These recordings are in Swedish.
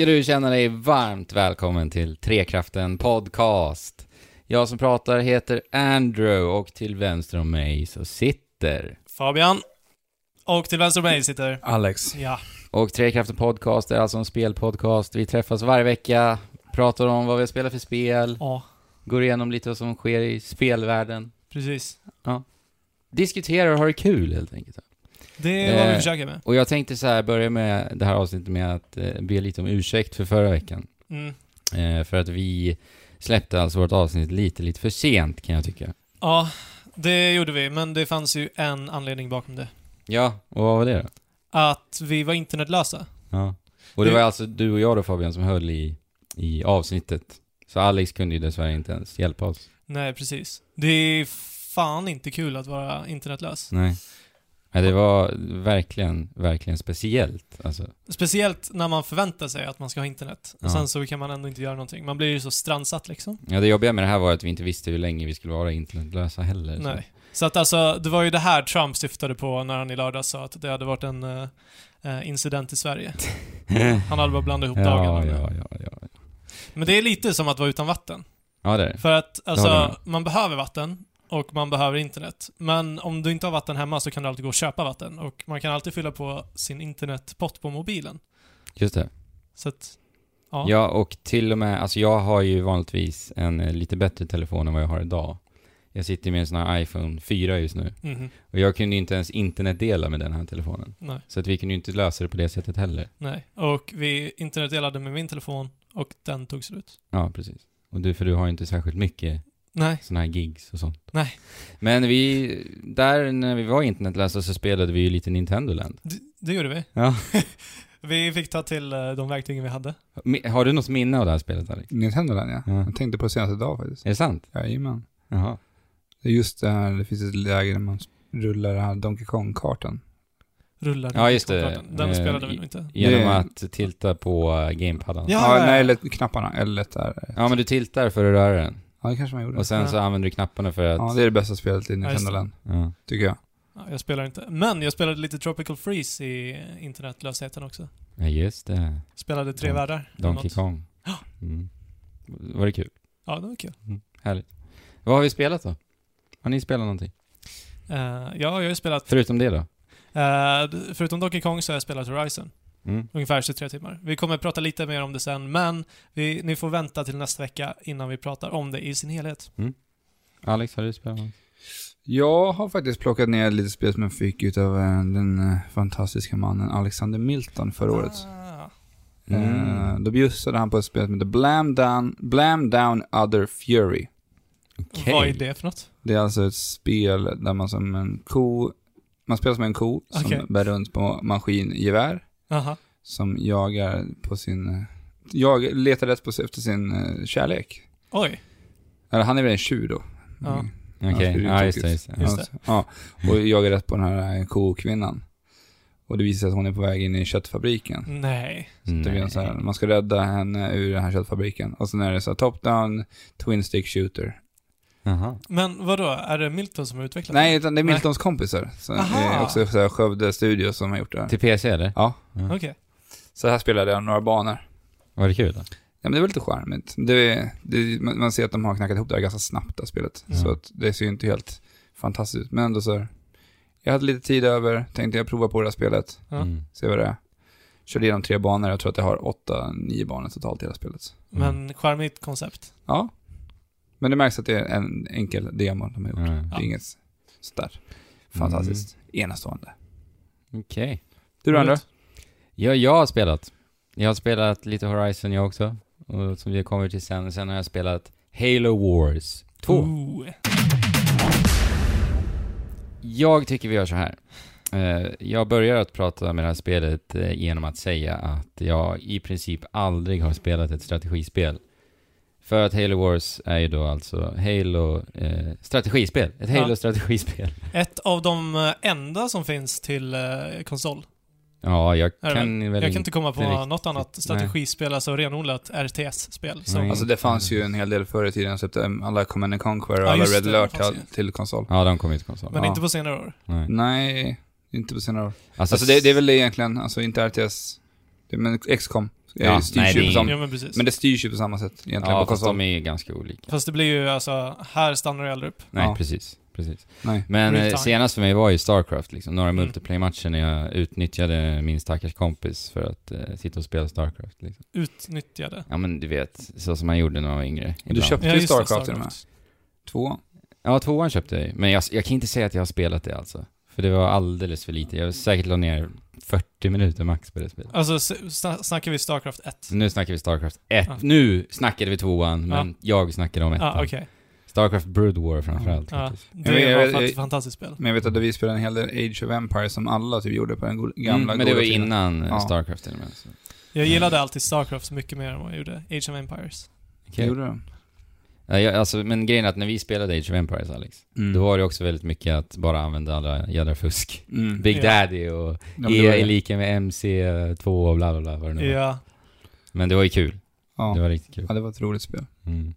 ska du känna dig varmt välkommen till Trekraften Podcast. Jag som pratar heter Andrew och till vänster om mig så sitter... Fabian. Och till vänster om mig sitter... Alex. Ja. Och Trekraften Podcast är alltså en spelpodcast. Vi träffas varje vecka, pratar om vad vi spelar för spel, Ja, går igenom lite vad som sker i spelvärlden. precis. Diskuterar och har det kul helt enkelt. Det är vad vi Eh, försöker med. Och jag tänkte så här, börja med det här avsnittet med att eh, be lite om ursäkt för förra veckan. Mm. Eh, för att vi släppte alltså vårt avsnitt lite, lite för sent kan jag tycka. Ja, det gjorde vi, men det fanns ju en anledning bakom det. Ja, och vad var det då? Att vi var internetlösa. Ja. Och det Det- var alltså du och jag då Fabian som höll i, i avsnittet. Så Alex kunde ju dessvärre inte ens hjälpa oss. Nej, precis. Det är fan inte kul att vara internetlös. Nej. Nej, det var verkligen, verkligen speciellt. Alltså, Speciellt när man förväntar sig att man ska ha internet. Ja. Sen så kan man ändå inte göra någonting. Man blir ju så strandsatt liksom. ja, det jobbiga med det här var att vi inte visste hur länge vi skulle vara internetlösa heller. så- Nej. Så att alltså, det var ju det här Trump syftade på när han i lördags sa att det hade varit en eh, incident i Sverige. Han hade bara blandat ihop dagarna. ja, ja, ja, ja. Men det är lite som att vara utan vatten. Ja, det är det. För att alltså, man behöver vatten och man behöver internet. Men om du inte har vatten hemma så kan du alltid gå och köpa vatten. Och man kan alltid fylla på sin internetpott på mobilen. Just det. Så att, ja. Ja, och till och med, alltså jag har ju vanligtvis en eh, lite bättre telefon än vad jag har idag. Jag sitter med en sån här iPhone 4 just nu. Mhm. Och jag kunde ju inte ens internetdela med den här telefonen. Nej, Så att vi kunde ju inte lösa det på det sättet heller. nej. Och vi internetdelade med min telefon och den tog slut. Ja, precis. Och du, för du har ju inte särskilt mycket Nej, såna här gigs och sånt. Nej. Men vi, där när vi var internetlösa så spelade vi ju lite Nintendo Land. det, det gjorde vi. Ja. Vi fick ta till eh, de verktygen vi hade. Har du något minne av det här spelet Alex? Nintendo Land ja. Ja. Jag tänkte på det senaste dag faktiskt. Är det sant? Jajamän. Jaha. Det är just det här, det finns ett läge där man rullar den här Donkey Kong-kartan. Rullade Ja, just det. Den Eh, spelade vi nog inte. Genom att tilta på uh, gamepaddan. Ja, Ja, ja, nej, eller knapparna. L är Ja, men du tiltar för att röra den. Ja, det kanske man gjorde. Och sen Ja. så använder du knapparna för att... Ja, det är det bästa spelet i Nintendo. Land, Ja. tycker jag. Ja, jag spelar inte. Men jag spelade lite Tropical Freeze i internetlösheten också. Ja, just det. Spelade tre Ja, världar. Donkey något. Kong. Ja. Mm. Var det kul? Ja, det var kul. Härligt. Vad har vi spelat då? Har ni spelat någonting? Eh, ja, jag har ju spelat... Förutom det då? d- förutom Donkey Kong så har jag spelat Horizon. Mm. Ungefär 23 timmar. Vi kommer prata lite mer om det sen, men vi, ni får vänta till nästa vecka innan vi pratar om det i sin helhet. Alex, har du spelat? Jag har faktiskt plockat ner lite spel som jag fick utav eh, den eh, fantastiska mannen Alexander Milton förra året. Ah. Eh, då bjussade han på ett spel som heter Blam Down, Blam Down Other Fury. Okej. Vad är det för något? Det är alltså ett spel där man som en ko, man spelar som en ko som Okej. bär runt på maskingevär. Aha. Som jagar på sin, jag letar rätt på, efter sin eh, kärlek. Oj. Eller han är väl en tjur då. Ja. Mm. Okej, Ja, ja just det. Just det. Just Alltså, Ja, och jagar rätt på den här eh, kokvinnan. Och det visar sig att hon är på väg in i köttfabriken. Nej. Så det blir en så här, Nej. man ska rädda henne ur den här köttfabriken. Och sen är det så här top-down, twin stick shooter. Jaha. Men vad då? Är det Milton som har utvecklat Nej, det? utan det är Miltons kompisar. Så det Aha. är också så här Skövde Studios som har gjort det här. Till PC eller? Ja, Okej. så här spelade jag några banor. Var det kul då? Ja, men det var lite charmigt. Det, det, man man ser att de har knackat ihop det här ganska snabbt, det här spelet. Ja. Så att det ser ju inte helt fantastiskt ut. Men ändå så här, jag hade lite tid över, tänkte jag prova på det här spelet, Ja. Mm. se vad det är. Körde igenom tre banor, jag tror att jag har åtta, nio banor totalt i hela spelet. Men charmigt koncept. Ja. Men det märks att det är en enkel demo de har gjort. Ja. Det är inget sådär fantastiskt enastående. Okej. Du då, Andra? Ja, jag har spelat. Jag har spelat lite Horizon jag också. Och som vi kommer till sen. Sen har jag spelat Halo Wars 2. Ooh. Jag tycker vi gör så här. Eh, Jag börjar att prata med det här spelet eh, genom att säga att jag i princip aldrig har spelat ett strategispel. För att Halo Wars är ju då alltså Halo eh, strategispel. Ett Ja. Halo-strategispel. Ett av de eh, enda som finns till eh, konsol. Ja, jag kan väl Jag kan inte komma på riktigt- något annat strategispel, alltså renodlat RTS-spel. som- Nej. Alltså det fanns ju en hel del förr i tiden, så att um, alla Command and Conquer och Ja, alla Red det, Alert till, till konsol. Ja, de kommer ju till konsol. Men Ja. inte på senare år. Nej. Nej, inte på senare år. Alltså, Alltså det, det är väl det egentligen, alltså inte RTS, men XCOM Ja, styrs nej, ju det på är samma, Ja, men precis. men det styrs ju på samma sätt egentligen Ja, på fast konsol. de är ganska olika. Fast det blir ju alltså, här stannar det aldrig upp. Nej, Ja. precis. precis. Nej. Men Real eh, time. senast för mig var ju Starcraft liksom. Några Mm. multiplayer-matcher när jag utnyttjade min stackars kompis för att eh, sitta och spela Starcraft liksom. Utnyttjade. Ja men du vet, så som man gjorde när man var yngre. Du ibland. köpte ju just det, Starcraft till och med. Två. Ja, tvåan köpte jag ju. Men jag, jag kan inte säga att jag har spelat det alltså. För det var alldeles för lite. Jag säkert la ner 40 minuter max på det spelet. Alltså, snackar vi Starcraft 1? Nu snackar vi Starcraft 1. Ja. Nu snackade vi tvåan, men jag snackade om ettan. Ja, ah, okej. Starcraft Brood War framförallt Ja, det var vet- ett fantastiskt spel. Men jag vet att vi spelade en hel del Age of Empires som alla typ gjorde på den gamla Mm, men det var tiden. innan eh, Ja. Starcraft till och med. Så. Jag gillade alltid Starcraft så mycket mer än vad jag gjorde Age of Empires. Okej. Gjorde de? Ja, jag, alltså, men grejen är att när vi spelade Age of Empires, Alex, Mm. då var det också väldigt mycket att bara använda alla jädra fusk. Mm. Big Ja. Daddy och Ja, E är det. lika med MC2 och bla bla bla vad det nu var. Ja. Men det var ju kul. Ja. Det var riktigt kul. ja, det var ett roligt spel. Mm.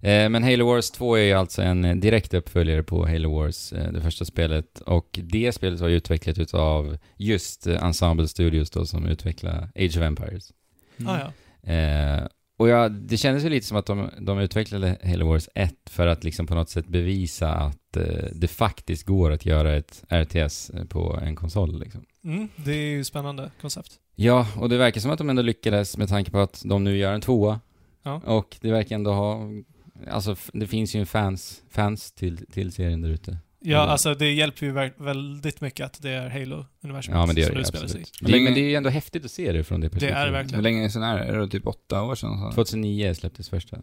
Eh, men Halo Wars 2 är ju alltså en eh, direkt uppföljare på Halo Wars, eh, det första spelet. Och det spelet var ju utvecklat utav just Ensemble Studios då som utvecklar Age of Empires. Mm. Ah, ja. Eh, och ja, det kändes ju lite som att de, de utvecklade Halo Wars 1 för att liksom på något sätt bevisa att eh, det faktiskt går att göra ett RTS på en konsol liksom. Mm, det är ju spännande koncept. Ja, och det verkar som att de ändå lyckades med tanke på att de nu gör en tvåa. Ja. Och det verkar ändå ha, alltså det finns ju en fans, fans till, till serien där ute. Ja, Mm. alltså det hjälper ju väldigt mycket att det är Halo-universumet Ja, men det gör som det utspelar sig. Det, länge- men det är ju ändå häftigt att se det från det Det perspektivet. är det Hur verkligen. länge sedan är det? Är det typ åtta år sedan? Så? 2009 släpptes första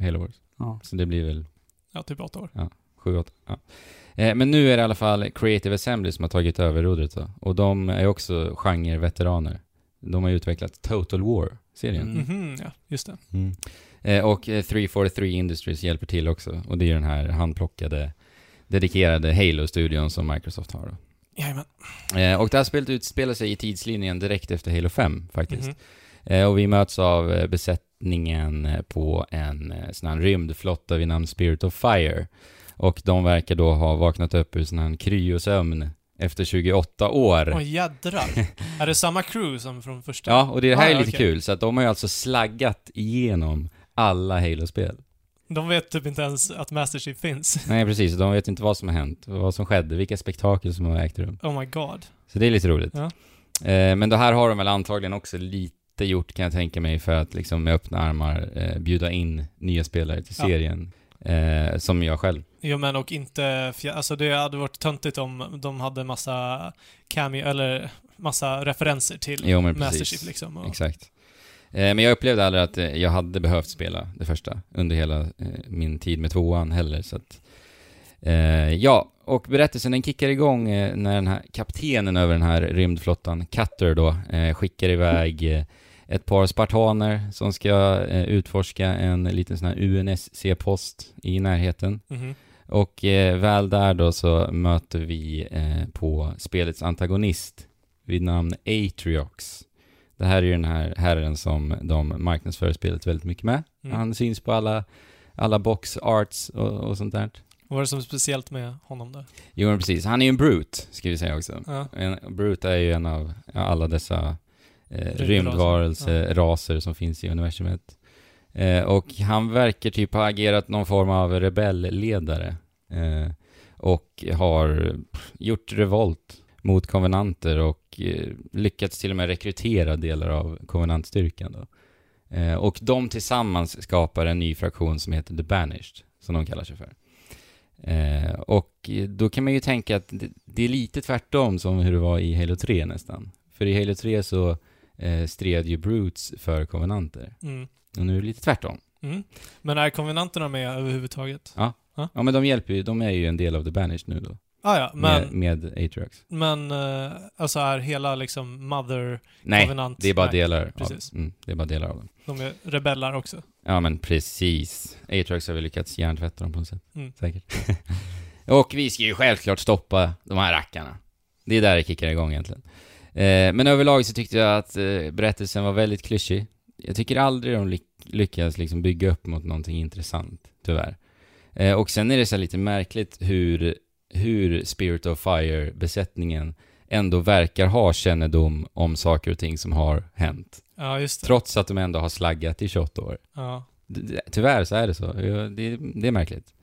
Halo Wars. Ja. Så det blir väl Ja, typ åtta år. Sju, åtta. Ja. Eh, men nu är det i alla fall Creative Assembly som har tagit över rodret då. Och de är också genre-veteraner. De har ju utvecklat Total War-serien. Mm. Mhm, ja, just det. Mm. Eh, och eh, 343 Industries hjälper till också. Och det är ju den här handplockade, dedikerade Halo-studion som Microsoft har då. Jajamän. Eh, och det här spelet utspelar sig i tidslinjen direkt efter Halo 5 faktiskt. Mhm. Eh, och vi möts av eh, besättningen eh, på en eh, sån här rymdflotta vid namn Spirit of Fire. Och de verkar då ha vaknat upp ur sån här kryosömn efter 28 år. Åh jädrar. är det samma crew som från första? Ja, och det här Ah, är lite okej. kul, så att de har ju alltså slaggat igenom alla Halo-spel. De vet typ inte ens att Master Chief finns. Nej, precis. De vet inte vad som har hänt, vad som skedde, vilka spektakel som har ägt rum. Oh my god. Så det är lite roligt. Ja. Eh, men det här har de väl antagligen också lite gjort, kan jag tänka mig, för att liksom med öppna armar eh, bjuda in nya spelare till Ja. serien. Eh, som jag själv. Jo men och inte, alltså det hade varit töntigt om de hade massa cameo, eller massa referenser till Jo, Master. Chief liksom. Och, Exakt. Eh, men jag upplevde aldrig att eh, jag hade behövt spela det första under hela eh, min tid med tvåan heller, så att... Ja, och berättelsen den kickar igång när den här kaptenen över den här rymdflottan, Cutter då, skickar iväg ett par spartaner som ska utforska en liten sån här UNSC-post i närheten. Mhm. Och eh, väl där då så möter vi eh, på spelets antagonist vid namn Atriox. Det här är ju den här herren som de marknadsför spelet väldigt mycket med. Mm. Han syns på alla, alla box arts och, och sånt där. Vad var det som är speciellt med honom då? Jo men precis, han är ju en brute, ska vi säga också. Ja. En, brute är ju en av ja, alla dessa eh, Rymdraser. rymdvarelseraser som finns i universumet. Eh, och han verkar typ ha agerat någon form av rebellledare. Eh, och har gjort revolt mot konvenanter och lyckats till och med rekrytera delar av konvenantstyrkan då. Eh, och de tillsammans skapar en ny fraktion som heter The Banished, som de kallar sig för. Eh, och då kan man ju tänka att det, är lite tvärtom som hur det var i Halo 3 nästan. För i Halo 3 så eh, stred ju Brutes för konvenanter. Mm. Och nu är det lite tvärtom. Mm. Men är konvenanterna med överhuvudtaget? Ja men de hjälper ju, de är ju en del av The Banished nu då. Ah, ja, men, med, med Atriox. men eh, alltså är hela liksom Mother Nej, Covenant... det är bara nej, delar precis. av mm, Det är bara delar av dem. De är rebellar också. Ja men precis. Atriox har väl lyckats hjärntvätta dem på något sätt. Mm. Säkert. och vi ska ju självklart stoppa de här rackarna. Det är där det kickar igång egentligen. Eh, men överlag så tyckte jag att eh, berättelsen var väldigt klyschig. Jag tycker aldrig de ly- lyckas liksom bygga upp mot någonting intressant, tyvärr. Eh, och sen är det så här lite märkligt hur, hur Spirit of Fire-besättningen ändå verkar ha kännedom om saker och ting som har hänt. Ja. Trots att de ändå har slaggat i 28 år. Ja. Tyvärr så är det så. Det, det är märkligt.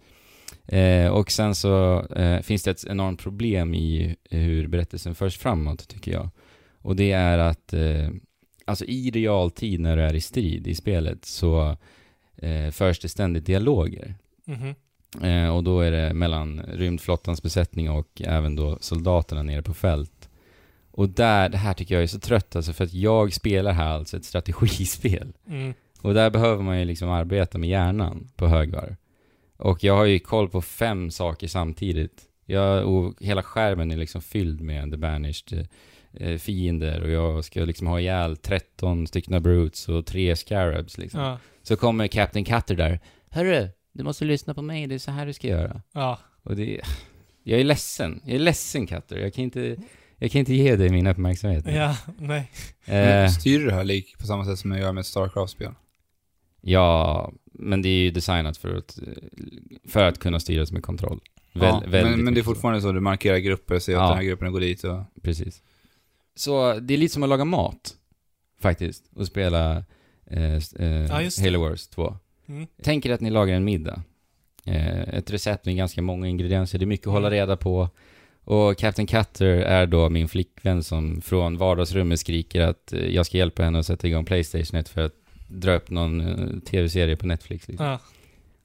Eh, och sen så eh, finns det ett enormt problem i hur berättelsen förs framåt, tycker jag. Och det är att, eh, alltså i realtid när du är i strid i spelet så eh, förs det ständigt dialoger. Mhm. Eh, och då är det mellan rymdflottans besättning och även då soldaterna nere på fält. Och där, det här tycker jag är så trött alltså, för att jag spelar här alltså ett strategispel. Mm. Och där behöver man ju liksom arbeta med hjärnan på högvarv. Och jag har ju koll på fem saker samtidigt. Jag, och hela skärmen är liksom fylld med The Banished eh, fiender och jag ska liksom ha ihjäl 13 stycken brutes och tre scarabs liksom. Ja. Så kommer Captain Cutter där. Hörru, du måste lyssna på mig, det är så här du ska göra. Ja. Och det Jag är ledsen. Jag är ledsen Cutter. Jag kan inte, jag kan inte ge dig min uppmärksamhet. Ja, nej. Eh, Styr det här lik på samma sätt som jag gör med ett Starcraft-spel? ja, men det är ju designat för att, för att kunna styras med kontroll. Väl, ja, väldigt men, men det är mycket fortfarande så, du markerar grupper, ser Ja. att den här gruppen går dit och... Precis. Så det är lite som att laga mat, faktiskt, och spela eh, s- eh, Ja, just det. Halo Wars 2. Mm. Tänk er att ni lagar en middag. Eh, ett recept med ganska många ingredienser, det är mycket att hålla Mm. reda på. Och Captain Cutter är då min flickvän som från vardagsrummet skriker att eh, jag ska hjälpa henne att sätta igång Playstation 1 för att dra upp någon eh, tv-serie på Netflix. Liksom. Ja.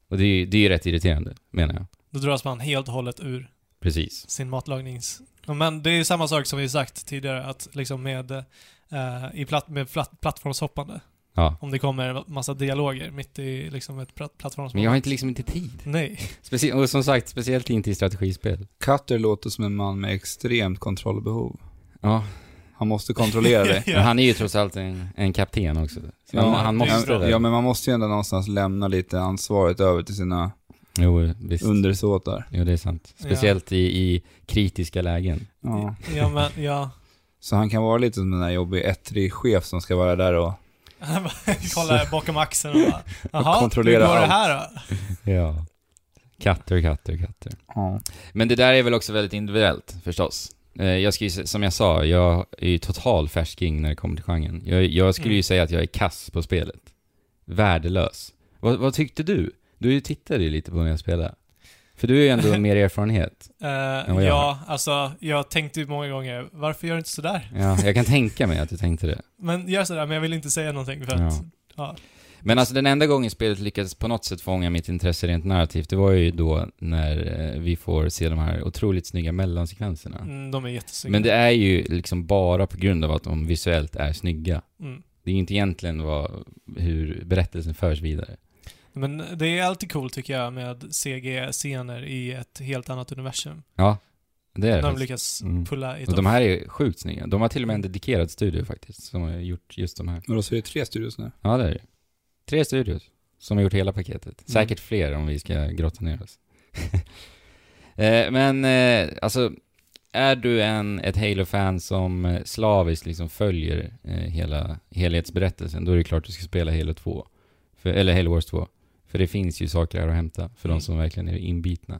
Och det är ju det är ju rätt irriterande, menar jag. Då dras man helt och hållet ur Precis. sin matlagnings... Men det är ju samma sak som vi sagt tidigare, att liksom med, eh, i platt, med platt, plattformshoppande. Ja. Om det kommer massa dialoger mitt i liksom ett platt, plattformshoppande. Men jag har inte liksom inte tid. Nej. Specie- och som sagt, speciellt inte i strategispel. Cutter låter som en man med extremt kontrollbehov. Ja, Han måste kontrollera dig. Ja. men han är ju trots allt en, en kapten också. Så Ja, han, han måste det. Ja, men man måste ju ändå någonstans lämna lite ansvaret över till sina Jo, visst. undersåtar. Jo, det är sant. Speciellt i, i kritiska lägen. Ja. Ja, men ja. Så han kan vara lite som den där jobbiga ettrig chef som ska vara där och... Kolla bakom axeln och bara, jaha, kontrollera hur går det allt." här då? Ja. Katter, katter, katter. Ja. Men det där är väl också väldigt individuellt, förstås. Eh, Jag ska ju, s- som jag sa, jag är ju total färsking när det kommer till genren. Jag, jag skulle ju Mm. säga att jag är kass på spelet. Värdelös. Vad, vad tyckte du? Du tittade ju lite på när jag spelade. För du har ju ändå mer erfarenhet. Vad jag ja, alltså jag tänkte ju många gånger, varför gör du inte sådär? Ja, jag kan tänka mig att du tänkte det. Men gör sådär, men jag vill inte säga någonting för att, Ja. ja. Men alltså den enda gången spelet lyckades på något sätt fånga mitt intresse rent narrativt, det var ju då när eh, vi får se de här otroligt snygga mellansekvenserna. Mm, de är jättesnygga. Men det är ju liksom bara på grund av att de visuellt är snygga. Mm. Det är ju inte egentligen vad, hur berättelsen förs vidare. Men det är alltid coolt tycker jag med CG-scener i ett helt annat universum. Ja, det är det När de lyckas Mm. pulla i Och de här är sjukt snygga. De har till och med en dedikerad studio faktiskt, som har gjort just de här. Och då så är det tre studios nu. Ja, det är det. Tre studios som har gjort hela paketet. Säkert fler om vi ska grotta ner oss. eh, men, eh, alltså, är du en, ett Halo-fan som eh, slaviskt liksom följer eh, hela helhetsberättelsen, då är det klart du ska spela Halo 2. För, eller Halo Wars 2. För det finns ju saker här att hämta för Mm. de som verkligen är inbitna.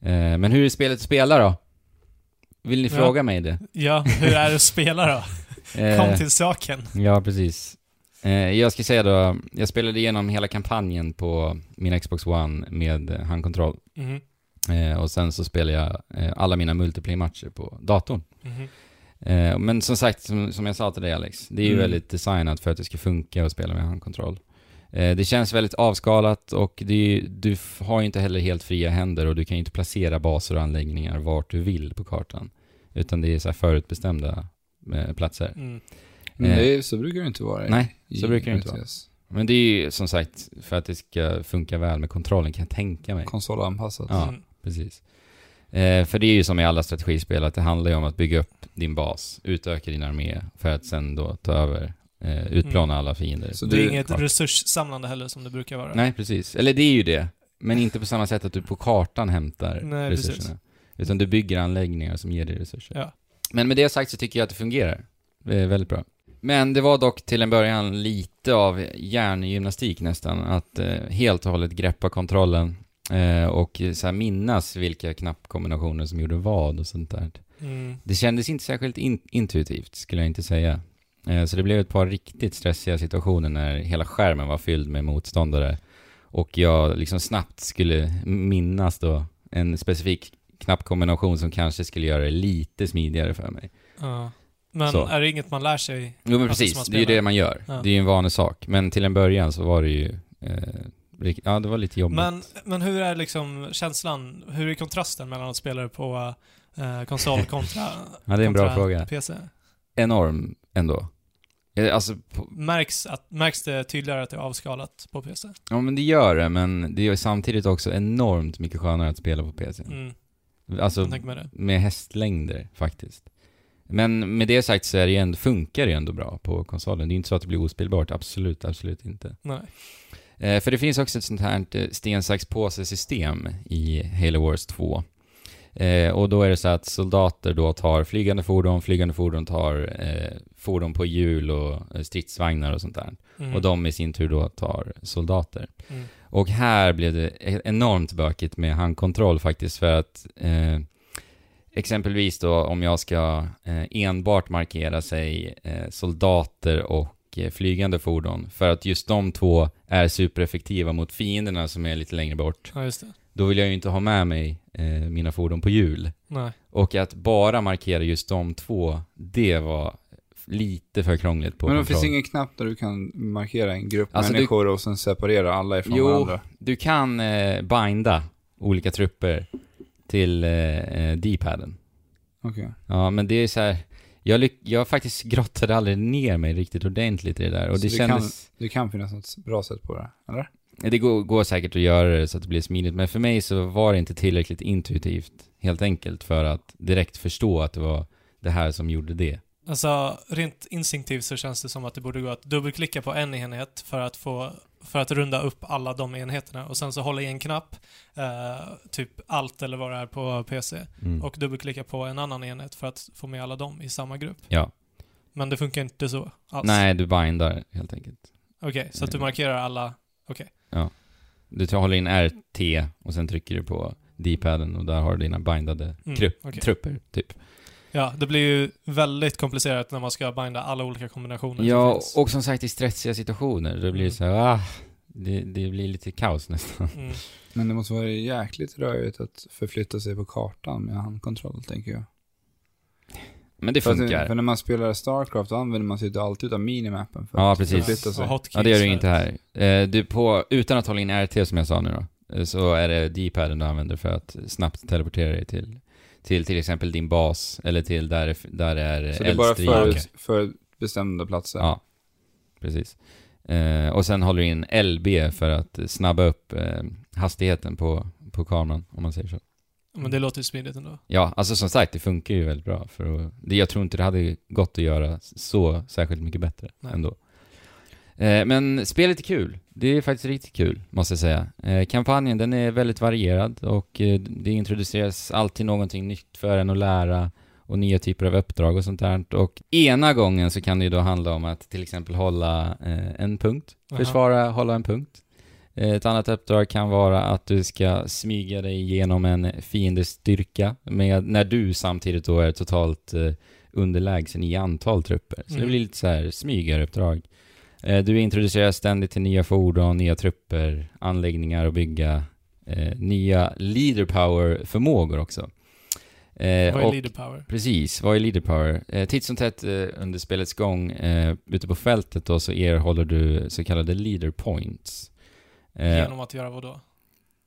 Eh, men hur är spelet att spela då? Vill ni Ja. fråga mig det? Ja, hur är det att spela då? Eh, Kom till saken. Ja, precis. Eh, jag ska säga då, jag spelade igenom hela kampanjen på min Xbox One med handkontroll. Eh, och sen så spelade jag alla mina multiplayer-matcher på datorn. Eh, men som sagt, som, som jag sa till dig Alex, det är ju Mm. väldigt designat för att det ska funka att spela med handkontroll. Eh, det känns väldigt avskalat och det du har ju inte heller helt fria händer och du kan ju inte placera baser och anläggningar vart du vill på kartan. Utan det är så här förutbestämda eh, platser. Mm. Men Eh. det är, så brukar det inte vara. Nej, i så brukar det inte vara. Men det är ju som sagt för att det ska funka väl med kontrollen kan jag tänka mig. Konsolanpassat. Ja. Mm. Precis. Eh, för det är ju som i alla strategispel att det handlar ju om att bygga upp din bas, utöka din armé för att sen då ta över, eh, utplåna alla fiender. Så Det är inget Klart. resurssamlande heller som det brukar vara. Nej, precis. Eller det är ju det. Men inte på samma sätt att du på kartan hämtar Nej, resurserna. precis. Utan du bygger anläggningar som ger dig resurser. Ja. Men med det sagt så tycker jag att det fungerar. Det är väldigt bra. Men det var dock till en början lite av hjärngymnastik nästan, att eh, helt och hållet greppa kontrollen eh, och så här minnas vilka knappkombinationer som gjorde vad och sånt där. Mm. Det kändes inte särskilt in, intuitivt, skulle jag inte säga. Eh, så det blev ett par riktigt stressiga situationer när hela skärmen var fylld med motståndare. Och jag liksom snabbt skulle minnas då en specifik knappkombination som kanske skulle göra det lite smidigare för mig. Ja. Men Så. är det inget man lär sig? Jo men precis, det är ju det man gör. Ja. Det är ju en vanlig sak. Men till en början så var det ju... Eh, ja, det var lite jobbigt. Men, men hur är liksom känslan, hur är kontrasten mellan att spela på eh, konsol kontra, Ja, det är en bra fråga. PC? Enorm ändå. Alltså, på, Märks, att, märks det tydligare att det är avskalat på PC? ja men det gör det, men det är ju samtidigt också enormt mycket skönare att spela på PC. Mm, Alltså, det. med hästlängder faktiskt. Men med det sagt så är det ändå, funkar det ju ändå bra på konsolen. Det är inte så att det blir ospelbart, absolut, absolut inte. Nej. Eh, för det finns också ett sånt här eh, sten, sax, påse-system i Halo Wars 2. Eh, och då är det så att soldater då tar flygande fordon, flygande fordon tar eh, fordon på hjul och eh, stridsvagnar och sånt där. Mm. Och de i sin tur då tar soldater. Mm. Och här blev det e- enormt bökigt med handkontroll faktiskt för att eh, exempelvis då om jag ska eh, enbart markera sig eh, soldater och eh, flygande fordon för att just de två är supereffektiva mot fienderna som är lite längre bort. Ja, just det. Då vill jag ju inte ha med mig eh, mina fordon på hjul. Nej. Och att bara markera just de två, det var lite för krångligt på Men det kontroll. finns ingen knapp där du kan markera en grupp Alltså, du- människor och sen separera alla ifrån Jo. varandra? Du kan eh, binda olika trupper till eh, eh, D-paden. Okej. Ja, men det är så här. Jag, jag faktiskt grottade aldrig ner mig riktigt ordentligt i det där. Och Så det det kändes... Det kan finnas något bra sätt på det, eller? Det går, går säkert att göra det så att det blir smidigt, men för mig så var det inte tillräckligt intuitivt, helt enkelt, för att direkt förstå att det var det här som gjorde det. Alltså, rent instinktivt så känns det som att det borde gå att dubbelklicka på en enhet för att få för att runda upp alla de enheterna och sen så hålla i en knapp, eh, typ allt eller vad det är på PC, Mm. och dubbelklicka på en annan enhet för att få med alla dem i samma grupp. Ja. Men det funkar inte så alls. Nej, du bindar helt enkelt. Okej, så att du Mm. markerar alla, okej. Du tar, håller in RT och sen trycker du på D-paden och där har du dina bindade Mm, okej. trupper, typ. Ja, det blir ju väldigt komplicerat när man ska binda alla olika kombinationer som Ja, finns. och som sagt i stressiga situationer, då blir det Mm. så här, ah, det, det blir lite kaos nästan. Mm. Men det måste vara jäkligt rörigt att förflytta sig på kartan med handkontroll, tänker jag. Men det För, att, funkar. för när man spelar Starcraft då använder man sig ju alltid av minimappen för Ja, att precis. förflytta sig. Och hotkeys Ja, det gör du för- inte här. Eh, du på, utan att hålla in RT som jag sa nu då, eh, så är det D-paden du använder för att snabbt teleportera dig till, till till exempel din bas, eller till där, där det är Så det är bara för, för bestämda platser. Ja, precis. Eh, och sen håller du in LB för att snabba upp eh, hastigheten på, på kameran, om man säger så. Men det låter ju smidigt ändå. Ja, alltså som sagt, det funkar ju väldigt bra. För att, det, jag tror inte det hade gått att göra så särskilt mycket bättre Nej. ändå. Eh, men spelet är kul. Det är faktiskt riktigt kul, måste jag säga. Eh, kampanjen, den är väldigt varierad och eh, det introduceras alltid någonting nytt för en att lära och nya typer av uppdrag och sånt där. Och ena gången så kan det ju då handla om att till exempel hålla en punkt, Aha. försvara, hålla en punkt. Ett annat uppdrag kan vara att du ska smyga dig genom en fiendes styrka med, när du samtidigt då är totalt underlägsen i antal trupper. Så det Mm. blir lite så här smygaruppdrag. Eh, du introduceras ständigt till nya fordon, nya trupper, anläggningar och bygga eh, nya leader power-förmågor också. Eh, Vad är och- leader power? Precis, vad är leader power? Eh, titt som tätt eh, under spelets gång, eh, ute på fältet då, så erhåller du så kallade leader points. Eh, Genom att göra vad då?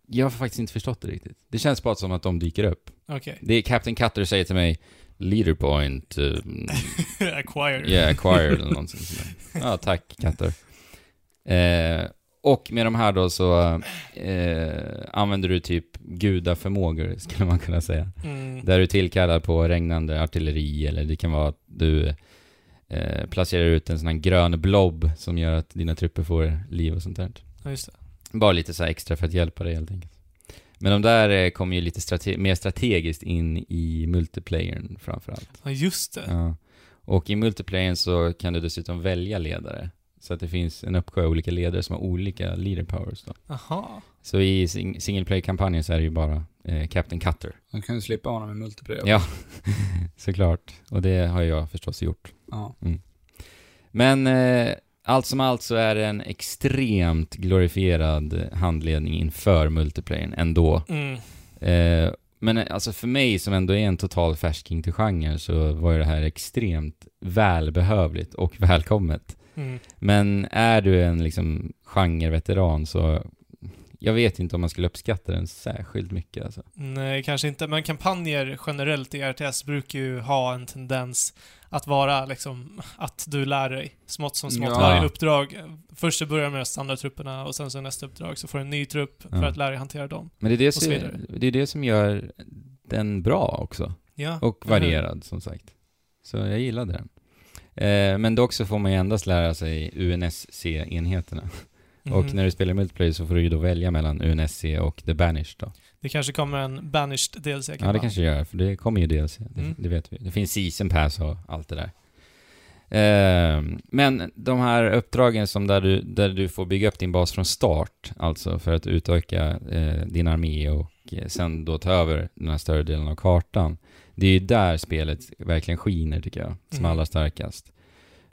jag har faktiskt inte förstått det riktigt. Det känns bara som att de dyker upp. Okej. Det är Captain Cutter säger till mig Leader point, eh, Acquire. yeah, acquired eller någonting sånt. Ja, tack Cutter. Eh, och med de här då så eh, använder du typ gudaförmågor, skulle man kunna säga. Mm. Där du tillkallar på regnande artilleri eller det kan vara att du eh, placerar ut en sån här grön blob som gör att dina trupper får liv och sånt där. Ja, just det. Bara lite så här extra för att hjälpa dig helt enkelt. Men de där eh, kommer ju lite strate- mer strategiskt in i multiplayern framförallt. Ja, just det. Ja. Och i multiplayern så kan du dessutom välja ledare. Så att det finns en uppsjö olika ledare som har olika leader powers då. Aha. Så i sing- single play-kampanjen så är det ju bara eh, Captain Cutter. Man kan ju slippa honom i multiplayer. Ja, såklart. Och det har jag förstås gjort. ja. Men eh, allt som allt så är det en extremt glorifierad handledning inför multiplayern ändå. Mm. Eh, men eh, alltså för mig som ändå är en total färsking till genren så var ju det här extremt välbehövligt och välkommet. Mm. Men är du en liksom genreveteran så jag vet inte om man skulle uppskatta den särskilt mycket alltså. Nej, kanske inte. Men kampanjer generellt i RTS brukar ju ha en tendens att vara liksom att du lär dig smått som smått Ja. varje uppdrag. Först så börjar med standardtrupperna och sen så nästa uppdrag så får du en ny trupp för Ja. att lära dig hantera dem. Men det är det, som, det är det som gör den bra också. Ja. Och varierad som sagt. Så jag gillade den. Eh, men dock så får man ju endast lära sig UNSC-enheterna. Och Mhm. när du spelar multiplayer så får du ju då välja mellan UNSC och The Banished då. Det kanske kommer en Banished DLC Ja, det man- kanske gör, för det kommer ju DLC. Det, Mm. det vet vi. Det finns season pass och allt det där. Eh, men de här uppdragen som där du, där du får bygga upp din bas från start, alltså för att utöka eh, din armé och eh, sen då ta över den här större delen av kartan. Det är ju där spelet verkligen skiner tycker jag, som Mm. allra starkast.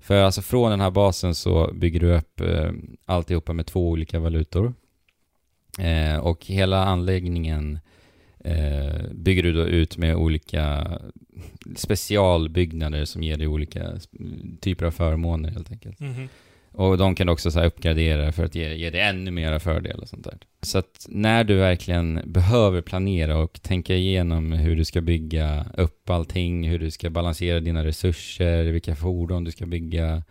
För alltså från den här basen så bygger du upp eh, alltihopa med två olika valutor. Eh, och hela anläggningen eh, bygger du då ut med olika specialbyggnader som ger dig olika typer av förmåner helt enkelt. Mhm. Och de kan du också så uppgradera för att ge, ge dig ännu mera fördel och sånt där. Så att när du verkligen behöver planera och tänka igenom hur du ska bygga upp allting, hur du ska balansera dina resurser, vilka fordon du ska bygga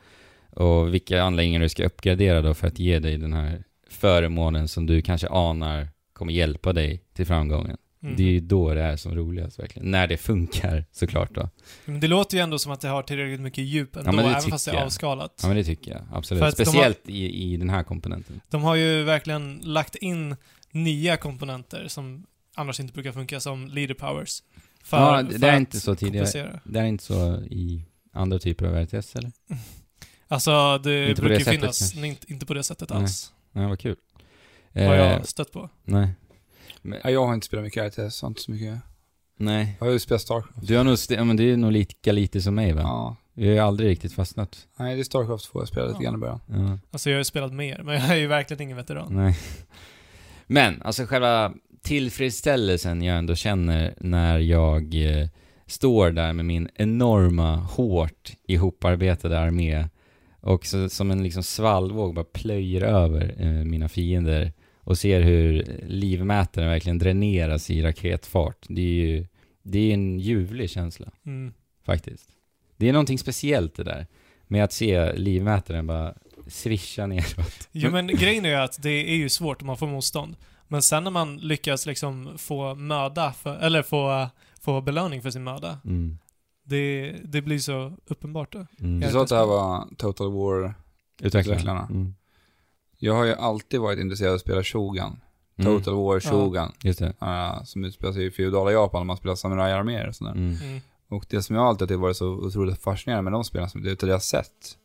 och vilka anläggningar du ska uppgradera då för att ge dig den här förmånen som du kanske anar kommer hjälpa dig till framgången. Mhm. Det är ju då det är som roligast verkligen. När det funkar såklart då. Men det låter ju ändå som att det har tillräckligt mycket djup ändå, men det även fast det är avskalat. Ja men det tycker jag, absolut. De har- Speciellt i, i den här komponenten. De har ju verkligen lagt in nya komponenter som annars inte brukar funka som leader powers. För, ja, det, det är inte så tidigare. Det är inte så i andra typer av RTS eller? Alltså, det Inte brukar ju finnas, kanske. inte, inte på det sättet alls. Nej, vad kul. Har Eh, jag stött på. nej. Men, Ja, jag har inte spelat mycket RTS, inte så mycket. nej. Jag har ju spelat Starcraft. Du har nog, ja, men det är nog lika lite som mig va? Ja. Vi har ju aldrig riktigt fastnat. Nej, det är Starcraft 2 jag spelade lite Ja. grann i början. Ja. Alltså, jag har ju spelat mer, men jag är ju verkligen ingen veteran. Nej. Men, alltså själva tillfredsställelsen jag ändå känner när jag eh, står där med min enorma, hårt ihoparbetade armé och så, som en liksom svallvåg bara plöjer över eh, mina fiender och ser hur livmätaren verkligen dräneras i raketfart. Det är ju, det är en ljuvlig känsla, Mm. faktiskt. Det är någonting speciellt det där, med att se livmätaren bara svischa neråt. Jo, men grejen är ju att det är ju svårt om man får motstånd. Men sen när man lyckas liksom få möda, för, eller få, få belöning för sin möda, Mm. Det, det blir så uppenbart då. Mm. Du sa att det här var Total War. Utvecklarna. Utvecklarna. Mm. Jag har ju alltid varit intresserad av att spela Shogun. Mm. Total War Shogun. Just det. Ja, som utspelar sig i feodala Japan, och man spelar samurajarméer och sådär. Mm. Mm. Och det som jag alltid har varit så otroligt fascinerande med de spelen, som det jag har sett,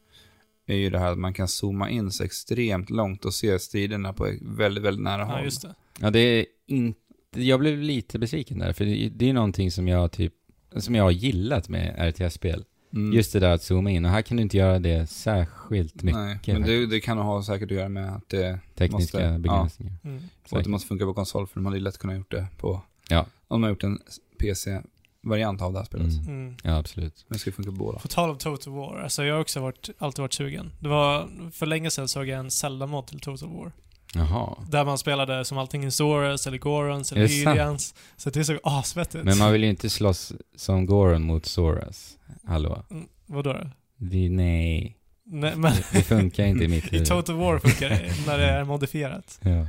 är ju det här att man kan zooma in så extremt långt och se striderna på väldigt, väldigt nära håll. Ja, just det. Ja, det är inte... Jag blev lite besviken där, för det, det är någonting som jag typ... Som jag har gillat med RTS-spel. Mm. Just det där att zooma in, och här kan du inte göra det särskilt mycket. Nej, men det, det kan ha säkert att göra med att det, Tekniska måste- ja. begränsningar. Mm. och att det måste funka på konsol, för de hade lätt kunnat gjort det på... Ja. Om de har gjort en PC-variant av det här spelet. Mm. Mm. Ja, absolut. Men det ska funka på båda. På tal om Total War, alltså jag har också varit, alltid varit sugen. Det var, för länge sedan såg jag en Zelda-mod till Total War. Jaha. Där man spelade som antingen Zoras eller Gorons eller det? Ilians. Så det såg asfett ut. Men man vill ju inte slåss som Goron mot Soras. Hallå? Mm, Vadå då? Vi, nej. Nej, men Det funkar inte i mitt i huvud. Total War funkar det när det är modifierat. Ja.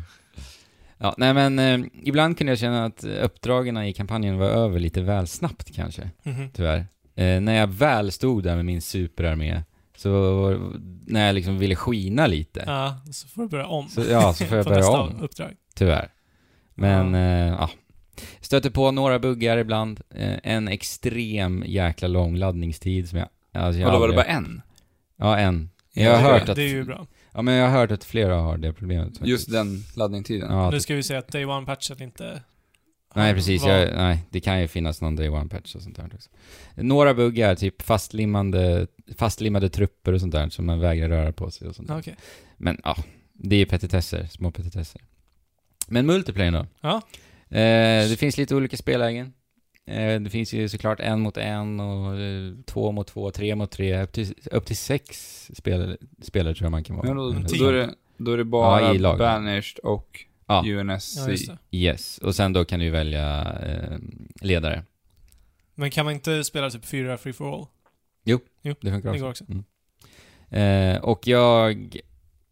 Ja, nej men eh, ibland kunde jag känna att uppdragen i kampanjen var över lite väl snabbt kanske, Mhm. tyvärr. Eh, när jag väl stod där med min superarmé, så när jag liksom ville skina lite, Ja, så får du börja om. så, ja, så får jag börja om, uppdrag. tyvärr. Men, Ja. Eh, ja. Stöter på några buggar ibland, eh, en extrem jäkla lång laddningstid som jag... Alltså jag Och då var det bara en? Ja, en. Jag har det- hört att... Det är ju bra. Ja, men jag har hört att flera har det problemet. faktiskt. Just den laddningstiden. Ja, Nu att- ska vi säga att Day One-patchen inte... nej, precis. var- Jag, nej, det kan ju finnas någon day one patch och sånt där också. Några buggar, typ fastlimmande, fastlimmade trupper och sånt där, som man vägrar röra på sig och sånt där. Okej. Men ja, det är petitesser, små petitesser. Men multiplayer då? Ja. Eh, det finns lite olika spellägen. Eh, det finns ju såklart en mot en och eh, två mot två, tre mot tre, upp till, upp till sex spelare, spelare tror jag man kan vara. Ja, då, Men då, är det, då är det bara Ja. Banished och Ja. UNSC. Ja, just det. Yes, och sen då kan du välja eh, ledare. Men kan man inte spela typ fyra free for all? Det funkar Det också. går också. Mm. Eh, och jag...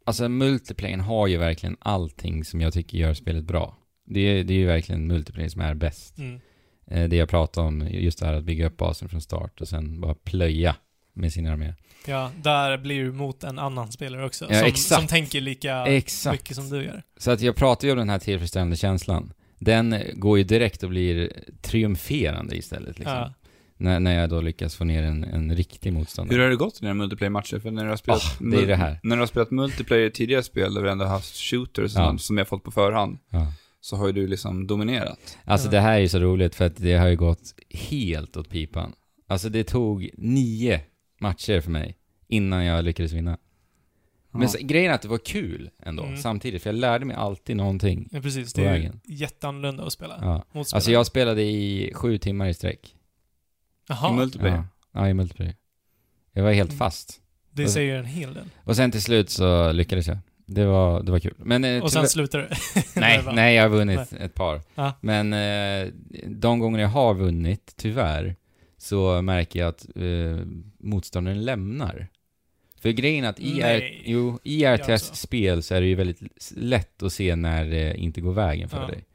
Alltså multiplayern har ju verkligen allting som jag tycker gör spelet bra. Det är, det är ju verkligen multiplayer som är bäst. Mm. Eh, det jag pratade om, just det här att bygga upp basen från start och sen bara plöja med sin armé. Ja, där blir du mot en annan spelare också. Ja, som, exakt. som tänker lika Exakt. mycket som du gör. Så att jag pratar ju om den här tillfredsställande känslan. Den går ju direkt och blir triumferande istället liksom. Ja. När, när jag då lyckas få ner en, en riktig motståndare. Hur har det gått i dina multiplayer-matcher? För när du har spelat... Ah, det är det här. När du har spelat multiplayer i tidigare spel, där vi ändå har haft shooters Ja. som, som jag fått på förhand, Ja. så har ju du liksom dominerat. Alltså det här är ju så roligt för att det har ju gått helt åt pipan. Alltså det tog nio matcher för mig innan jag lyckades vinna. Men så, grejen är att det var kul ändå, Mm. samtidigt, för jag lärde mig alltid någonting. Ja, precis. På Det är ju vägen. jätteannorlunda att spela Ja. mot spelare. Alltså jag spelade i sju timmar i sträck. Jaha, I multiplayer. Ja, ja i multiplayer. Jag var helt Mm. fast. det säger en hel del. Och sen till slut så lyckades jag. Det var, det var kul. Men... eh, Och sen tyvärr- slutar du. Nej, Det var- nej, jag har vunnit ett par. Ja. Men eh, de gånger jag har vunnit, tyvärr, så märker jag att eh, motståndaren lämnar. För grejen är att i, R- Nej. jo, i Alltså. RTS-spel så är det ju väldigt lätt att se när det inte går vägen för Ja. dig.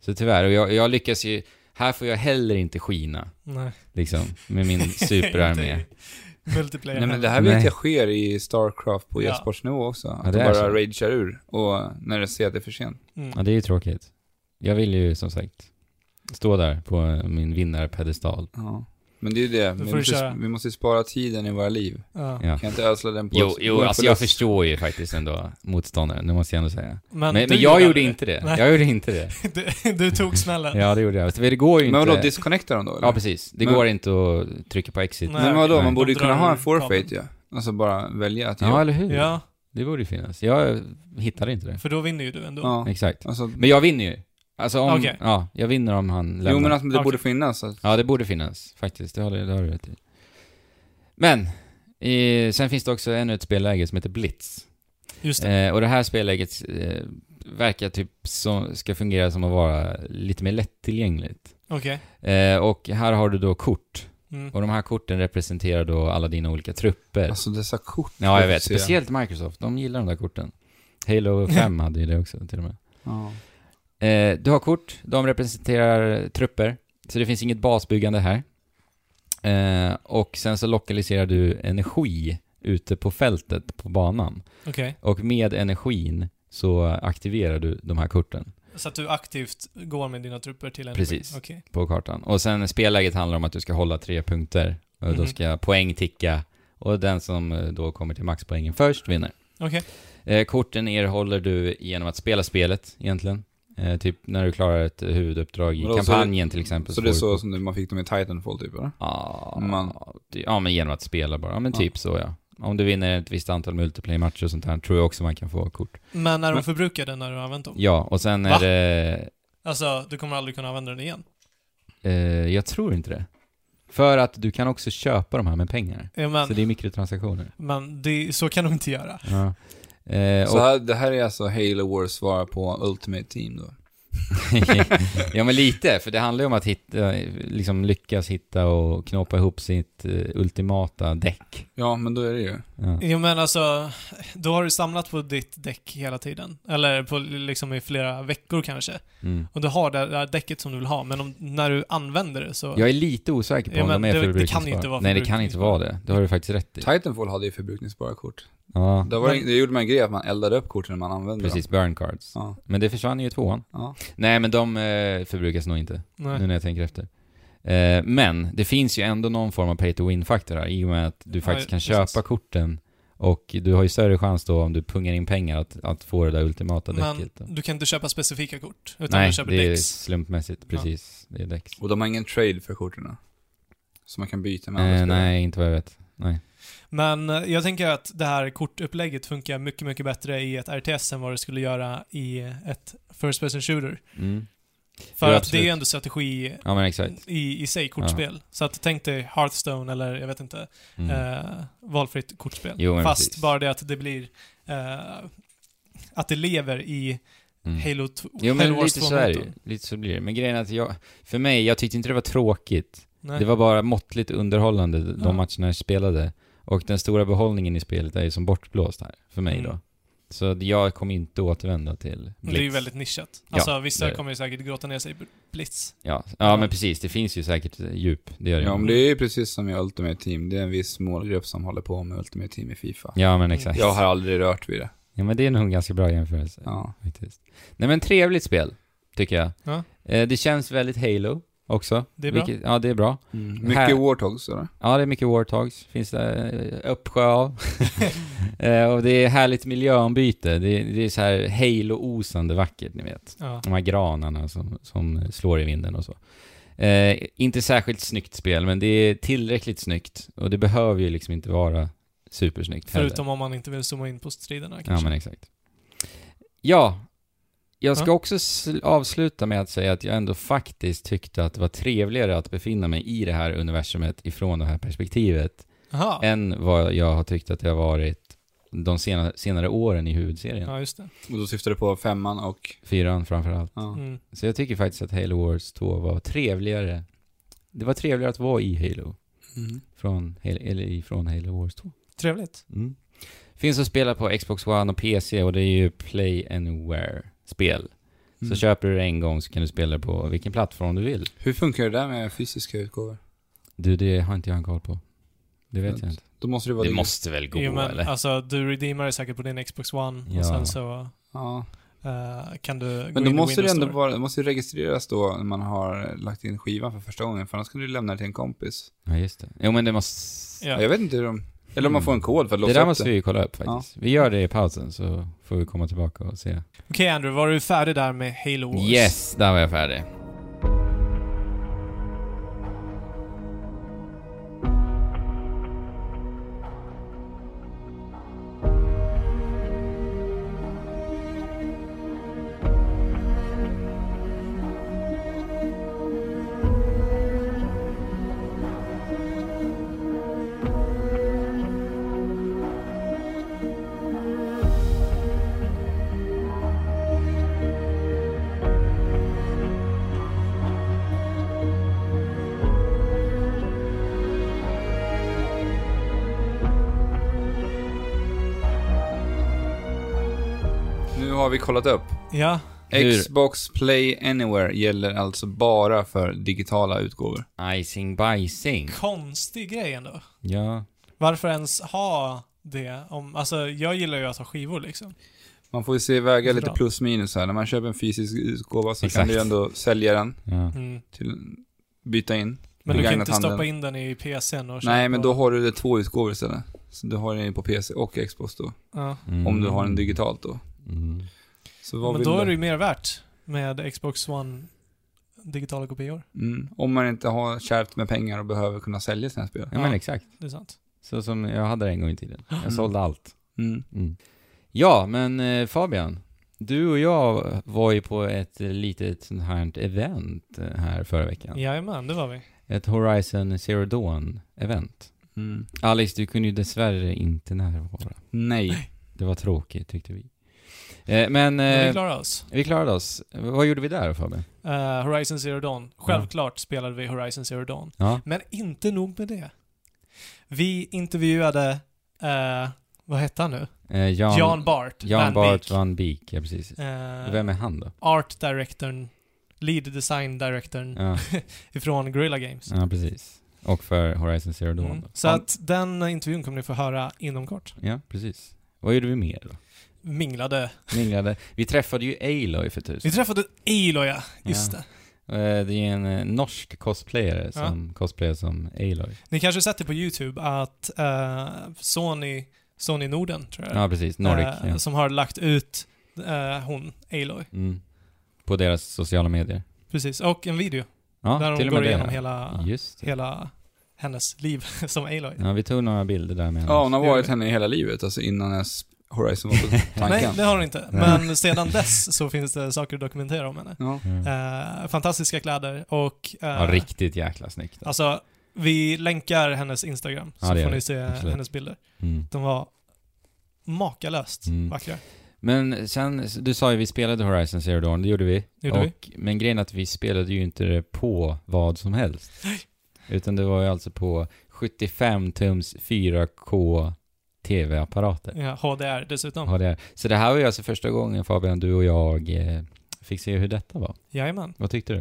Så tyvärr, och jag, jag lyckas ju... Här får jag heller inte skina, Nej. liksom, med min superarmé. Nej men det här Nej. vet jag sker i Starcraft på Ja. e-sportsnivå också. Att Ja, de bara så. ragear ur, och när de ser att det är för sent. Mm. Ja, det är ju tråkigt. Jag vill ju som sagt stå där på min vinnarpedestal. Ja. Men det är ju det, vi måste, vi måste ju spara tiden i våra liv. Ja. Ja. Kan inte ödsla den på... Jo, jo alltså jag förstår ju faktiskt ändå motståndaren, det måste jag ändå säga. Men, du men jag gjorde det. inte det. Nej. Jag gjorde inte det. Du, du tog smällen. Ja, det gjorde jag. Det går ju Men inte... vadå, disconnectar de då eller? Ja, precis. Det Men- går inte att trycka på exit. Nej. Men vadå, Nej. man borde ju kunna ha en forfeit ju. Alltså bara välja att Ja, jag... eller hur? Ja, Det borde ju finnas. Jag hittade inte det. för då vinner ju du ändå. Ja. Exakt. Alltså, Men jag vinner ju. Alltså om... Okej. Ja, jag vinner om han lämnar. jo men alltså det Okej. borde finnas. Att, Ja, det borde finnas. Faktiskt. Det har, det har du rätt i. Men, i, sen finns det också ännu ett spelläge som heter Blitz. Just det. Eh, och det här spelläget eh, verkar typ som, ska fungera som att vara lite mer lättillgängligt. Okej. Eh, och här har du då kort. Mm. Och de här korten representerar då alla dina olika trupper. alltså dessa kort. ja, jag vet. ser Speciellt Microsoft. De gillar de där korten. Halo 5 hade ju det också till och med. Ja. Eh, du har kort, de representerar trupper. Så det finns inget basbyggande här. Eh, och sen så lokaliserar du energi ute på fältet på banan. Okej. Och med energin så aktiverar du de här korten Så att du aktivt går med dina trupper till en Precis. Okej. på kartan. Och sen spelläget handlar om att du ska hålla tre punkter. Och då Mhm. ska poäng ticka. Och den som eh, då kommer till maxpoängen först vinner. Okej. Eh, korten erhåller du genom att spela spelet egentligen. Eh, typ när du klarar ett huvuduppdrag i Vadå, så kampanjen till exempel. Så det är så som det- man fick dem i Titanfall typ eller? Ja, Man- det- ja, men genom att spela bara. Ja, men Ja. typ så ja. Om du vinner ett visst antal multiplayer-matcher och sånt här tror jag också man kan få kort. Men är de Men- förbrukade när du har använt dem? Ja, och sen är Va? det... Alltså, du kommer aldrig kunna använda den igen? Eh, jag tror inte det. För att du kan också köpa de här med pengar. Ja, men, Så det är mikrotransaktioner. men det, så kan de inte göra. Ja. Eh, Så och, här, det här är alltså Halo Wars svar på Ultimate Team då? ja men lite, för det handlar ju om att hitta, liksom lyckas hitta och knåpa ihop sitt eh, ultimata däck. Ja, men då är det ju. Ja. Jo men alltså, då har du samlat på ditt däck hela tiden. Eller på liksom i flera veckor kanske. Mm. Och du har det där däcket som du vill ha, men om, när du använder det så... Jag är lite osäker på Ja, om men de är det- det kan förbrukningsbara. ju inte vara Nej, det kan inte vara det. Det har du faktiskt rätt i. Titanfall hade ju förbrukningsbara kort. Ja, Det, var, Men- det gjorde man en grej att man eldade upp korten när man använde precis. Burn cards. dem. Men det försvann ju i tvåan. Ja. ja. Nej, men de eh, förbrukas nog inte, Nej. nu när jag tänker efter. Eh, men det finns ju ändå någon form av pay to win-faktor här, i och med att du faktiskt Ja, kan precis. köpa korten Och du har ju större chans då om du pungar in pengar att, att få det där ultimata Men däcket. då. du kan inte köpa specifika kort, utan Nej, du köper det är Dex. slumpmässigt, precis. Det är Dex. Och de har ingen trade för korten. Så man kan byta med andra Eh, nej, inte vad jag vet. Nej. Men eh, jag tänker att det här kortupplägget funkar mycket, mycket bättre i ett RTS än vad det skulle göra i ett First Person Shooter. Mm. För Jo, att det är ändå strategi Ja, i, i sig, kortspel. Så att tänk dig Hearthstone eller, jag vet inte, Mm. eh, valfritt kortspel. Jo, Fast precis. bara det att det blir, eh, att det lever i Mm. Halo, t- Jo, Halo men Wars lite så är det ju. 2-motorn. Lite så blir det. Men grejen är att jag, för mig, jag tyckte inte det var tråkigt. Nej. Det var bara måttligt underhållande, de Ja. matcherna jag spelade. Och den stora behållningen i spelet är ju som bortblåst här, för mig Mm. då. Så jag kommer inte återvända till Blitz. Det är ju väldigt nischat. Ja, Alltså vissa det kommer ju säkert gråta ner sig i Blitz. Ja, ja, men precis. Det finns ju säkert eh, djup. Det gör det Ja, men det är ju precis som i Ultimate Team. Det är en viss målgrupp som håller på med Ultimate Team i Fifa. Ja, men exakt. Jag har aldrig rört vid det. Ja, men det är nog en ganska bra jämförelse. Ja. Faktiskt. Nej, men trevligt spel, tycker jag. Ja. Eh, det känns väldigt Halo också. Det är bra. Vilket, ja, det är bra. Mycket Här- Warthogs, eller? Ja, det är mycket Warthogs. Finns det eh, uppsjö av. eh, och det är härligt miljöombyte. Det, är- det är så här Halo-osande vackert, ni vet. Ja. De här granarna som, som slår i vinden och så. Eh, inte särskilt snyggt spel, men det är tillräckligt snyggt. Och det behöver ju liksom inte vara supersnyggt heller. Förutom om man inte vill zooma in på striderna Ja, kanske. men exakt. Ja, jag ska Ja. också sl- avsluta med att säga att jag ändå faktiskt tyckte att det var trevligare att befinna mig i det här universumet ifrån det här perspektivet Aha. än vad jag har tyckt att det har varit de senare, senare åren i huvudserien. Ja, just det. Och då syftar du på femman och... Fyran framförallt. Ja. Mm. Så jag tycker faktiskt att Halo Wars 2 var trevligare. Det var trevligare att vara i Halo. Mm. Från, eller ifrån Halo Wars 2. Trevligt. Mm. Finns att spela på Xbox One och PC och det är ju Play Anywhere-spel. Mm. Så köper du det en gång så kan du spela det på vilken plattform du vill. Hur funkar det där med fysiska utgåvor? Du, det har inte jag en koll på. Det vet Fint. jag inte. Då måste det vara Det måste väl gå, jo, men eller? alltså du redeemar det säkert på din Xbox One Ja. och sen så Ja. eh, kan du gå Men då in måste det ändå Store. vara, det måste ju registreras då när man har lagt in skivan för första gången, för annars kan du lämna det till en kompis. Ja, just det. Jo, men det måste... Ja. Jag vet inte hur de... Eller om man får en kod för att Det låsa där upp måste det. vi kolla upp faktiskt. Vi gör det i pausen så får vi komma tillbaka och se. Okej Andrew, var du färdig där med Halo Wars? Yes, där var jag färdig. Kollat upp. Ja. Hur? Xbox Play Anywhere gäller alltså bara för digitala utgåvor. Icing bajsing. Konstig grej ändå. Ja. Varför ens ha det? Om, alltså, jag gillar ju att ha skivor liksom. Man får ju se väga lite plus minus här. När man köper en fysisk utgåva så Exakt. kan du ju ändå sälja den ja. Mm. till byta in. Men du kan inte stoppa in den i PCn och köra Nej, men då har du det två utgåvor istället. Så du har den på PC och Xbox då. Ja. Mm. Om du har den digitalt då. Mm. Så vad Men vill då du? är det ju mer värt med Xbox One digitala kopior. Mm. Om man inte har kärvt med pengar och behöver kunna sälja sina spel. Ja, men exakt. Det är sant. Så som jag hade det en gång i tiden. Jag Mm. sålde allt. Mm. Mm. Ja, men eh, Fabian. Du och jag var ju på ett litet sånt här event eh, här förra veckan. Jajamän, det var vi. Ett Horizon Zero Dawn-event. Mm. Alex, du kunde ju dessvärre inte närvara. Nej. Det var tråkigt, tyckte vi. Eh, men vi eh, klarade oss. vi klarade oss. Vad gjorde vi där, Fabian? Eh, Horizon Zero Dawn. Självklart spelade vi Horizon Zero Dawn. Ja. Men inte nog med det. Vi intervjuade, eh, vad hette han nu? Eh, Jan, Jan Bart. Jan Van Bart Beek. Van Beek, ja precis. Eh, Vem är han då? Art directorn, lead design directorn Ja, ifrån Guerrilla Games. ja, precis. Och för Horizon Zero Dawn Mm. Så att den intervjun kommer ni få höra inom kort. Ja, precis. Vad gjorde vi mer då? Minglade. Minglade. Vi träffade ju Aloy för tusen. Vi träffade Aloy, ja. Just Ja. det. Eh, Det är en eh, norsk cosplayare som cosplayar som Aloy. Ni kanske sett det på YouTube att eh, Sony Sony Norden, tror jag. Ja, precis. Nordic. Eh, ja. Som har lagt ut eh, hon, Aloy. Mm. På deras sociala medier. Precis. Och en video. Ja, där med går igenom hela, det. hela hennes liv som Aloy. Ja, vi tog några bilder där med Ja, hon har varit henne hela livet, alltså innan ens Horizon var Nej, tanken. det har hon inte. Nej. Men sedan dess så finns det saker att dokumentera om henne. Ja. Ja. Eh, fantastiska kläder och... eh, ja, riktigt jäkla snyggt. Alltså, vi länkar hennes Instagram så Ja, får vi. ni se Absolut. hennes bilder. Mm. De var makalöst Mm. vackra. Men sen, du sa ju vi spelade Horizon Zero Dawn, det gjorde vi. Gjorde vi. och, Men grejen är att vi spelade ju inte det på vad som helst. Utan det var ju alltså på 75 tums 4K TV-apparater. Ja, HDR dessutom. HDR. Så det här var ju alltså första gången Fabian, du och jag eh, fick se hur detta var. Jajamän. Vad tyckte du?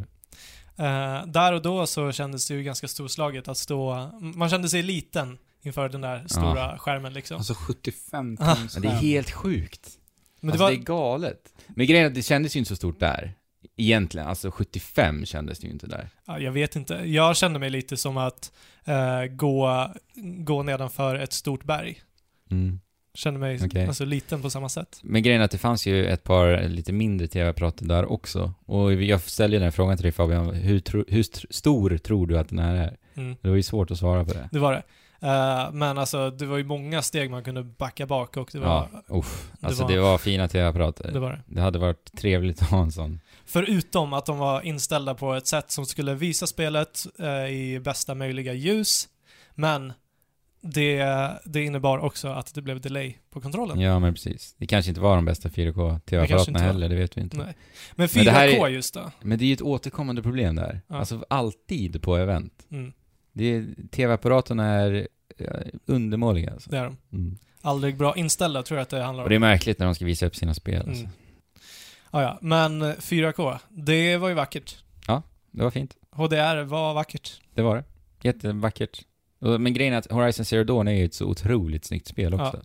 Eh, där och då så kändes det ju ganska storslaget att stå... Man kände sig liten inför den där stora skärmen liksom. Alltså 75 Ah. tums Men det är helt sjukt. Men det alltså var... det är galet. Men grejen är att det kändes ju inte så stort där. Egentligen, alltså 75 kändes det ju inte där. Ja, jag vet inte. Jag kände mig lite som att eh, gå, gå nedanför ett stort berg. Mm. Kände mig Okej. alltså, liten på samma sätt. Men grejen är att det fanns ju ett par lite mindre tv-apparater där också. Och jag ställde ju den här frågan till dig Fabian, hur, tro, hur st- stor tror du att den här är? Mm. Det var ju svårt att svara på det. Det var det. Eh, men alltså, det var ju många steg man kunde backa bak och det var... Ja, uff. det Alltså var- det var fina tv-apparater. Det var det. Det hade varit trevligt att ha en sån. Förutom att de var inställda på ett sätt som skulle visa spelet eh, i bästa möjliga ljus. Men det, det innebar också att det blev delay på kontrollen. Ja, men precis. Det kanske inte var de bästa 4K Det kanske inte tv-apparaterna var. heller, det vet vi inte. Nej. Men 4K Men är- just då. Men det är ju ett återkommande problem där. Ja. Alltså alltid på event. Mm, tv-apparaterna är eh, undermåliga alltså. det är de. Mm. Aldrig bra inställda tror jag att det handlar Och det är om. märkligt när de ska visa upp sina spel alltså. Mm. Ah, ja, men 4K, det var ju vackert. Det var fint. HDR var vackert. Det var det. Jättevackert. Men grejen är att Horizon Zero Dawn är ju ett så otroligt snyggt spel också.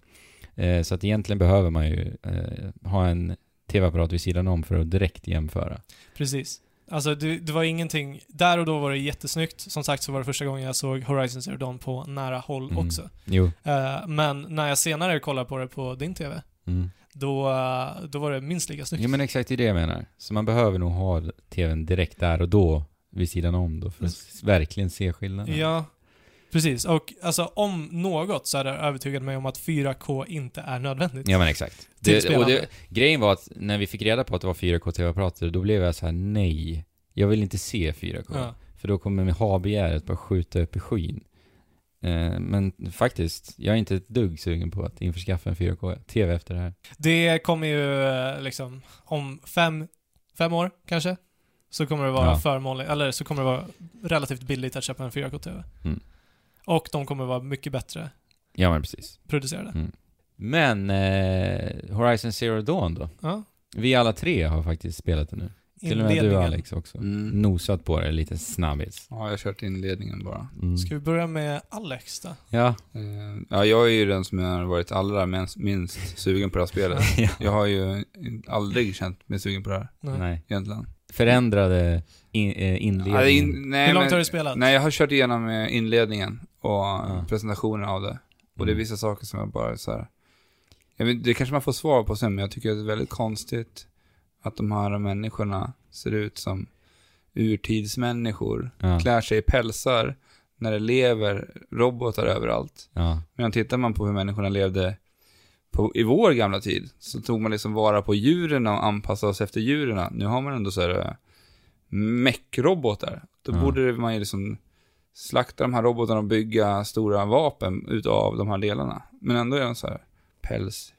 Eh, så att egentligen behöver man ju eh, ha en tv-apparat vid sidan om för att direkt jämföra. Precis. Alltså det, det var ingenting, där och då var det jättesnyggt. Som sagt så var det första gången jag såg Horizon Zero Dawn på nära håll Mm. också. Jo. Eh, men när jag senare kollade på det på din TV, Mm. då, då var det minst lika snyggt. Jo men exakt det är det jag menar. Så man behöver nog ha tvn direkt där och då vid sidan om då för att verkligen se skillnaden. Ja, precis. Och alltså om något så är det övertygat mig om att 4K inte är nödvändigt. Ja men exakt. Det, och det, grejen var att när vi fick reda på att det var 4K tv-apparater, då blev jag så här: nej. Jag vill inte se 4K. Ja. För då kommer med ha-begäret bara skjuta upp i skyn. Eh, men faktiskt, jag är inte ett dugg sugen på att införskaffa en 4K-TV efter det här. Det kommer ju eh, liksom om fem, fem år kanske, så kommer det vara Ja. förmånligt, eller så kommer det vara relativt billigt att köpa en 4K-TV. Mm. Och de kommer vara mycket bättre Ja men precis. producerade. Mm. Men eh, Horizon Zero Dawn då? Ja. Vi alla tre har faktiskt spelat det nu. Till och med du Inledningen. Alex också. Mm. Nosat på det lite snabbis. Ja, jag har kört inledningen bara. Mm. Ska vi börja med Alex då? Ja. Eh, Ja, jag är ju den som har varit allra minst, minst sugen på det här spelet. ja. Jag har ju aldrig känt mig sugen på det här, Nej. Nej. egentligen. Förändrade in, eh, Ja, det är inledningen. in, nej, Hur långt men, har du spelat? Nej, jag har kört igenom eh, inledningen och Ja. presentationen av det. Och det är Mm. vissa saker som jag bara så här. Jag vet, det kanske man får svar på sen, men jag tycker att det är väldigt konstigt att de här människorna ser ut som urtidsmänniskor. Ja. Klär sig i pälsar när det lever robotar överallt. Ja. Men tittar man på hur människorna levde på, i vår gamla tid, så tog man liksom vara på djuren och anpassade sig efter djuren. Nu har man ändå så här äh, meckrobotar. Då Ja. borde man ju liksom slakta de här robotarna och bygga stora vapen utav de här delarna. Men ändå är de så här päls.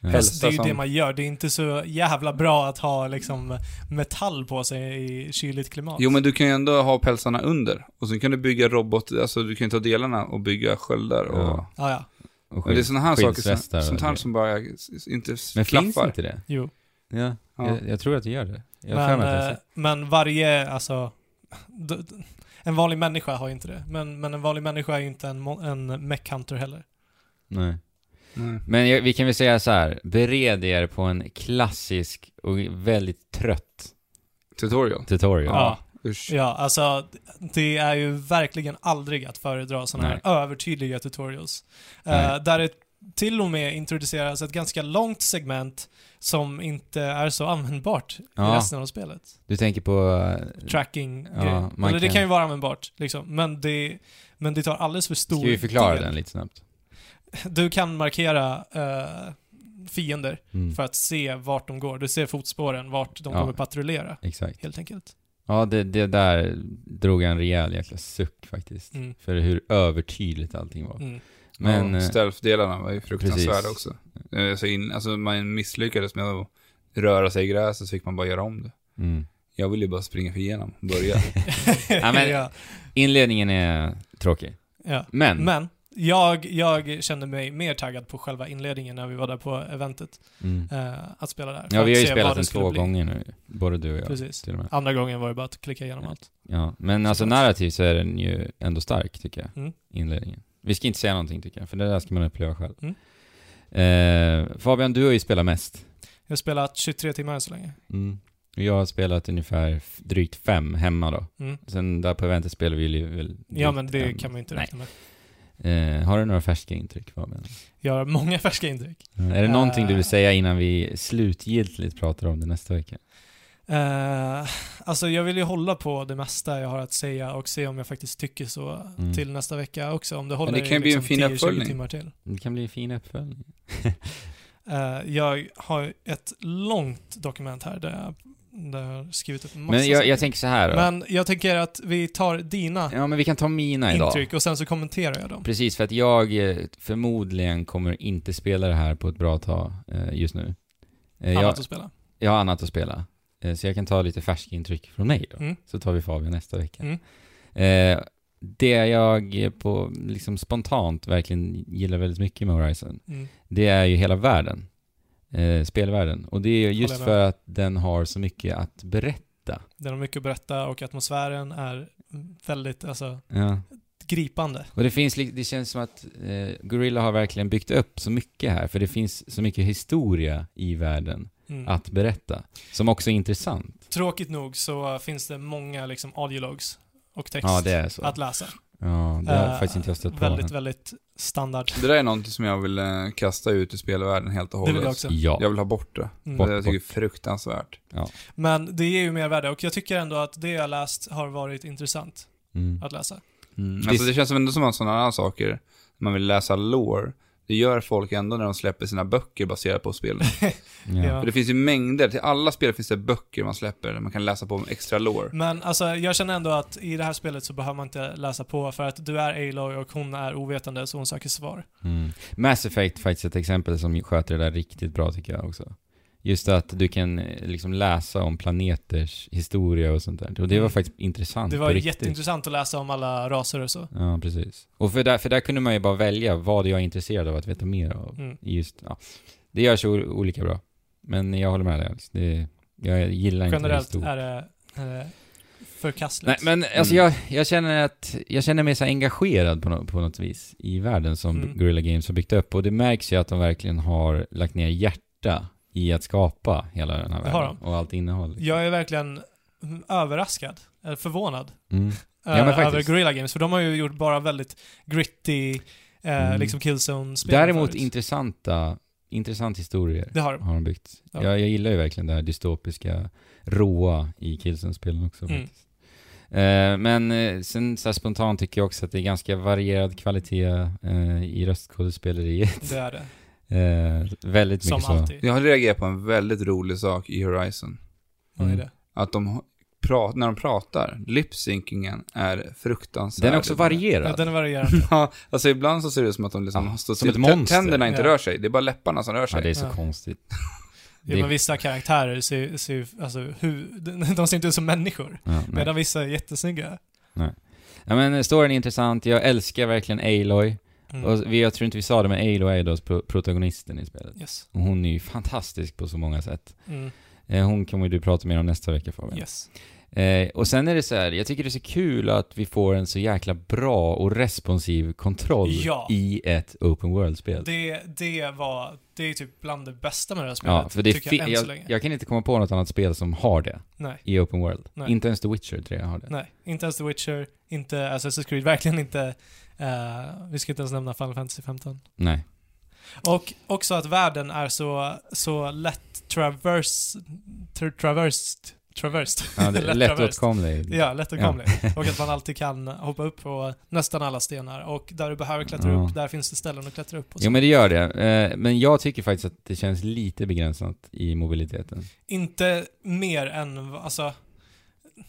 Ja. Päls. Det är ju som- det man gör. Det är inte så jävla bra att ha liksom metall på sig i kyligt klimat. Jo men du kan ju ändå ha pälsarna under. Och sen kan du bygga robot, alltså du kan ju ta delarna och bygga sköldar och... Ja. Ja, ja. Och Och det är sådana här saker sånt här som bara inte Men klaffar. finns inte det? Jo. Ja. Ja. Jag, jag tror att det gör det. Jag Men, eh, men varje, alltså... En vanlig människa har ju inte det. Men, men en vanlig människa är ju inte en, en mech hunter heller. Nej. Mm. Men jag, vi kan väl säga så här. bered er på en klassisk och väldigt trött Tutorial. tutorial. Ja. Usch. Ja, alltså det är ju verkligen aldrig att föredra sådana här övertydliga tutorials. Eh, där, det, till och med introduceras ett ganska långt segment som inte är så användbart i Ja. resten av spelet. Du tänker på... eh, Tracking Ja, Eller det kan- kan ju vara användbart, liksom. Men det, men det tar alldeles för stor Ska vi förklara del. den lite snabbt? Du kan markera eh, fiender Mm. för att se vart de går. Du ser fotspåren, vart de Ja. kommer patrullera, Exakt. helt enkelt. Ja, det, det där drog jag en rejäl jäkla suck faktiskt. Mm. För hur övertydligt allting var. Mm. Men... ja, eh, stealth-delarna var ju fruktansvärda precis. också. Eh, Så in, alltså man misslyckades med att röra sig i gräset så fick man bara göra om det. mm. Jag ville ju bara springa för igenom och börja. Ja, men- ja, Inledningen är tråkig. ja. Men... Men, jag, jag kände mig mer taggad på själva inledningen när vi var där på eventet. Mm. eh, att spela där. Ja, vi har ju spelat den två bli. gånger nu. Både du och jag. Precis. Till och med. Andra gången var det bara att klicka igenom allt. Ja, men alltså narrativt så är den ju ändå stark tycker jag. Mm. Inledningen. Vi ska inte säga någonting tycker jag, för det där ska man uppleva själv. Mm. Eh, Fabian, du har ju spelat mest. Jag har spelat 23 timmar än så länge. Mm. Jag har spelat ungefär drygt fem hemma då. Mm. Sen där på eventet spelar vi ju väl Ja, men det en. kan man ju inte Nej. räkna med. Eh, har du några färska intryck Fabian? Jag har många färska intryck. Eh, Är det någonting du Eh. vill säga innan vi slutgiltigt pratar om det nästa vecka? Eh, alltså jag vill ju hålla på det mesta jag har att säga och se om jag faktiskt tycker så Mm. till nästa vecka också. Om det håller det kan i bli en liksom fin 10-20 uppföljning. timmar till. Det kan bli en fin uppföljning. Eh, jag har ett långt dokument här där jag, där jag har skrivit upp massa Men jag, jag tänker så här då. Men jag tänker att vi tar dina Ja, men vi kan ta mina idag. intryck och sen så kommenterar jag dem. Precis, för att jag eh, förmodligen kommer inte spela det här på ett bra tag just nu. Eh, jag, Annat att spela. jag har annat att spela. Eh, så jag kan ta lite färska intryck från mig då. Mm. Så tar vi Fabian nästa vecka. Mm. Eh, det jag på, liksom spontant verkligen gillar väldigt mycket med Horizon, Mm. det är ju hela världen. Eh, spelvärlden. Och det är just för att den har så mycket att berätta. Den har mycket att berätta och atmosfären är väldigt, alltså, Ja. gripande. Och det finns, det känns som att eh, Gorilla har verkligen byggt upp så mycket här, för det finns så mycket historia i världen Mm. att berätta, som också är intressant. Tråkigt nog så finns det många liksom audiologs och text Ja, det är så. att läsa. Ja, det har Eh, faktiskt inte jag stött på. Väldigt, än. väldigt standard. Det där är någonting som jag vill eh, kasta ut i spelvärlden helt och Det hållet. vill jag också. Ja. Jag vill ha bort det. Mm. Bort. det jag tycker är fruktansvärt. Men det ger ju mer värde och jag tycker ändå att det jag läst har varit intressant Mm. att läsa. Mm. Alltså det känns ändå som att sådana här saker, man vill läsa lore, det gör folk ändå när de släpper sina böcker baserat på spelet. ja. Ja. För det finns ju mängder, till alla spel finns det böcker man släpper, där man kan läsa på om extra lore. Men alltså, jag känner ändå att i det här spelet så behöver man inte läsa på för att du är Aloy och hon är ovetande så hon söker svar. Mm. Mass Effect faktiskt ett exempel som sköter det där riktigt bra tycker jag också. Just att du kan eh, liksom läsa om planeters historia och sånt där. Och det var Mm. faktiskt intressant Det var jätteintressant att läsa om alla raser och så. Ja, precis. Och för där, för där kunde man ju bara välja vad jag är intresserad av att veta mer av. Mm. Just, ja. Det görs olika bra. Men jag håller med dig Alex. Det, jag gillar inte det Generellt är det eh, Nej, förkastligt. men alltså Mm. jag, jag känner att, jag känner mig så engagerad på, no, på något vis i världen som Mm. Guerrilla Games har byggt upp. Och det märks ju att de verkligen har lagt ner hjärta i att skapa hela den här världen. Och allt innehåll. Jag är verkligen överraskad, eller förvånad, Mm. men över. Guerrilla Games. För de har ju gjort bara väldigt gritty, eh, Mm. liksom Killzone-spel. Däremot förut. intressanta, intressant historier Det har de. har de byggt. Ja. Jag, jag gillar ju verkligen det här dystopiska, råa i Killzone-spelen också Mm. faktiskt. Eh, men eh, sen så spontant tycker jag också att det är ganska varierad kvalitet eh, i röstskådespeleriet. Det är det. Eh, väldigt Som mycket så. alltid. Jag har reagerat på en väldigt rolig sak i Horizon. Vad är Mm. det? Att de pra- när de pratar, lipsynkingen är fruktansvärd. Den är också Ja, varierad. den är varierande. Ja, alltså ibland så ser det ut som att de liksom Ja, står som still. ett monster. Tänderna inte Ja. rör sig, det är bara läpparna som rör sig. Ja, det är så Ja. konstigt. Ja, men vissa karaktärer ser, ser alltså, hur, de ser inte ut som människor. Ja, nej. Medan vissa är jättesnygga. ja, men storyn är intressant. Jag älskar verkligen Aloy. Mm. Och vi, jag tror inte vi sa det, men Aloy är då pro- protagonisten i spelet. Yes. Och hon är ju fantastisk på så många sätt. Mm. Eh, hon kommer du prata mer om nästa vecka Fabian. Yes. Eh, och sen är det så här, jag tycker det är så kul att vi får en så jäkla bra och responsiv kontroll Ja. i ett open world-spel. Det, det var, det är typ bland det bästa med det här spelet. Ja, för det tycker jag, än så jag, länge. jag kan inte komma på något annat spel som har det Nej, i open world. Nej. Inte ens The Witcher 3 har det. nej. Inte ens The Witcher, inte Assassin's Creed, verkligen inte. Eh, vi ska inte ens nämna Final Fantasy 15. Nej. Och också att världen är så, så lätt traverse, tra, traversed, traversed. Ja, det är Lätt lättåtkomlig. Ja, lättåtkomlig. Och att man alltid kan hoppa upp på nästan alla stenar. Och där du behöver klättra Ja. upp, där finns det ställen att klättra upp. Så. Jo men det gör det. Eh, Men jag tycker faktiskt att det känns lite begränsat i mobiliteten. Inte mer än, alltså,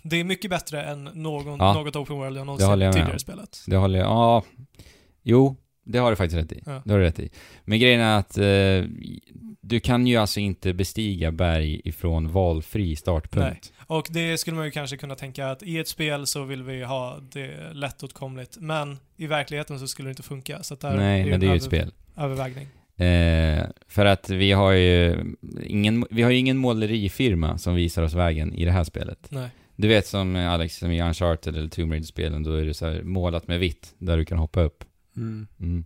det är mycket bättre än någon, Ja. något open world jag någonsin jag med tidigare spelat. Det håller jag, ja. Jo, det har du faktiskt rätt i. Ja. Det har du rätt i. Men grejen är att eh, du kan ju alltså inte bestiga berg ifrån valfri startpunkt. Och det skulle man ju kanske kunna tänka att i ett spel så vill vi ha det lättåtkomligt, men i verkligheten så skulle det inte funka. Så där Nej, är men det är ju ett spel. övervägning. Eh, för att vi har ju ingen, vi har ju ingen målerifirma som visar oss vägen i det här spelet. Nej. Du vet som Alex, som i Uncharted eller Tomb Raider-spelen, då är det så här målat med vitt, där du kan hoppa upp. Mm. Mm.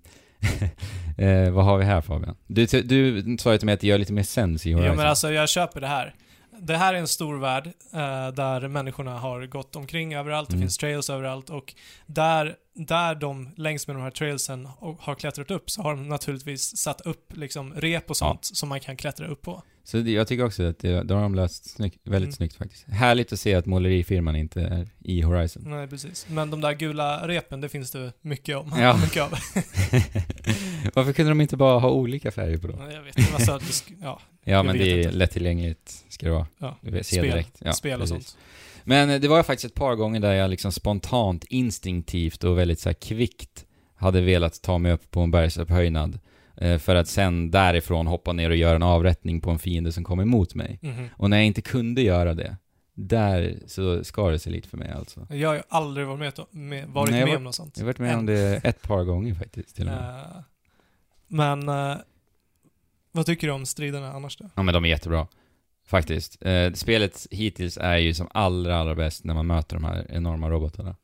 eh, vad har vi här Fabian? Du, du sa ju till mig att det gör lite mer sens i Horizon. Ja, men alltså jag köper det här. Det här är en stor värld eh, där människorna har gått omkring överallt, Mm. det finns trails överallt och där, där de längs med de här trailsen har klättrat upp så har de naturligtvis satt upp liksom rep och sånt som man kan klättra upp på. Så det, jag tycker också att det, det har de löst snyggt, väldigt Mm. snyggt faktiskt. Härligt att se att målerifirman inte är i Horizon. Nej, precis. Men de där gula repen, det finns det mycket om. Ja. mycket av. Varför kunde de inte bara ha olika färger på dem? Jag vet inte, alltså, det ja, Ja, men det är inte. lättillgängligt ska det vara. Ja. Du spel, direkt. Ja, spel och precis. sånt. Men eh, det var faktiskt ett par gånger där jag liksom spontant, instinktivt och väldigt så här kvickt hade velat ta mig upp på en bergsupphöjnad. Eh, för att sen därifrån hoppa ner och göra en avrättning på en fiende som kom emot mig. Mhm. Och när jag inte kunde göra det, där så skar det sig lite för mig alltså. Jag har ju aldrig varit med, med, varit Nej, med var- om något sånt. Jag har varit med om Än. det ett par gånger faktiskt till och med. Eh, men eh, vad tycker du om striderna annars då? Ja men de är jättebra. Faktiskt. Eh, spelet hittills är ju som allra, allra bäst när man möter de här enorma robotarna.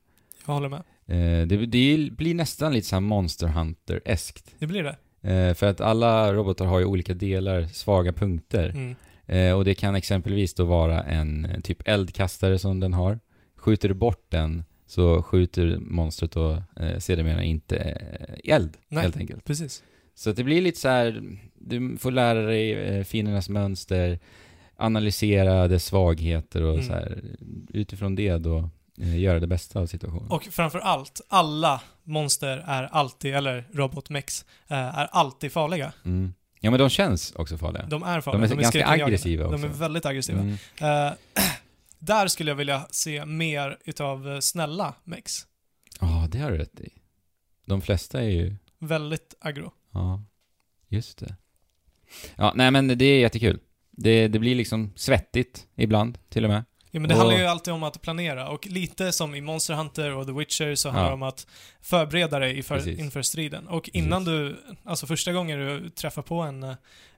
Jag håller med. Eh, det, det blir nästan lite så här Monster Hunter-eskt. Det blir det. Eh, för att alla robotar har ju olika delar, svaga punkter. Mm. Eh, och det kan exempelvis då vara en eh, typ eldkastare som den har. Skjuter du bort den så skjuter monstret då eh, sedermera inte eh, eld, Nej. helt enkelt. Precis. Så det blir lite så här, du får lära dig eh, fiendernas mönster, analysera dess svagheter och Mm. så här, utifrån det då eh, göra det bästa av situationen. Och framför allt, alla monster är alltid, eller robotmex, eh, är alltid farliga. Mm. Ja men de känns också farliga. De är farliga. De är ganska skräckinjagande. aggressiva De är också. väldigt aggressiva. Mm. Eh, där skulle jag vilja se mer utav snälla mex. Ja, det har du rätt i. De flesta är ju, Väldigt aggro. Ja, just det. Ja, nej men det är jättekul. Det, det blir liksom svettigt ibland, till och med. Ja, men det Och- handlar ju alltid om att planera och lite som i Monster Hunter och The Witcher så handlar det Ja. om att förbereda dig inför, Precis. inför striden. Och innan du, alltså första gången du träffar på en,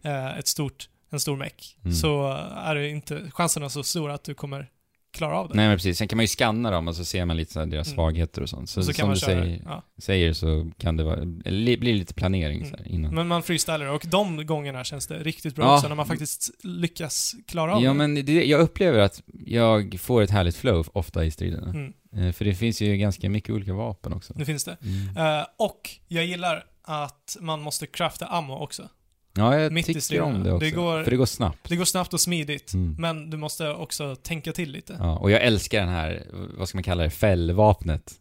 eh, ett stort, en stor meck Mm. så är det inte chanserna så stora att du kommer klara av det. Nej men precis, sen kan man ju scanna dem och så ser man lite så deras Mm. svagheter och sånt. Så, och så som du säger, Ja. säger så kan det vara, li- blir lite planering så här, innan. Men man freestylar och de gångerna känns det riktigt bra Ja. också när man faktiskt lyckas klara av Ja det. men det, jag upplever att jag får ett härligt flow ofta i striderna. Mm, Eh, För det finns ju ganska mycket olika vapen också. nu finns det. Mm. Eh, och jag gillar att man måste crafta ammo också. Ja, jag mitt tycker om det också. Det går- För det går snabbt. Det går snabbt och smidigt, Mm. men du måste också tänka till lite. Ja, och jag älskar den här, vad ska man kalla det, fällvapnet.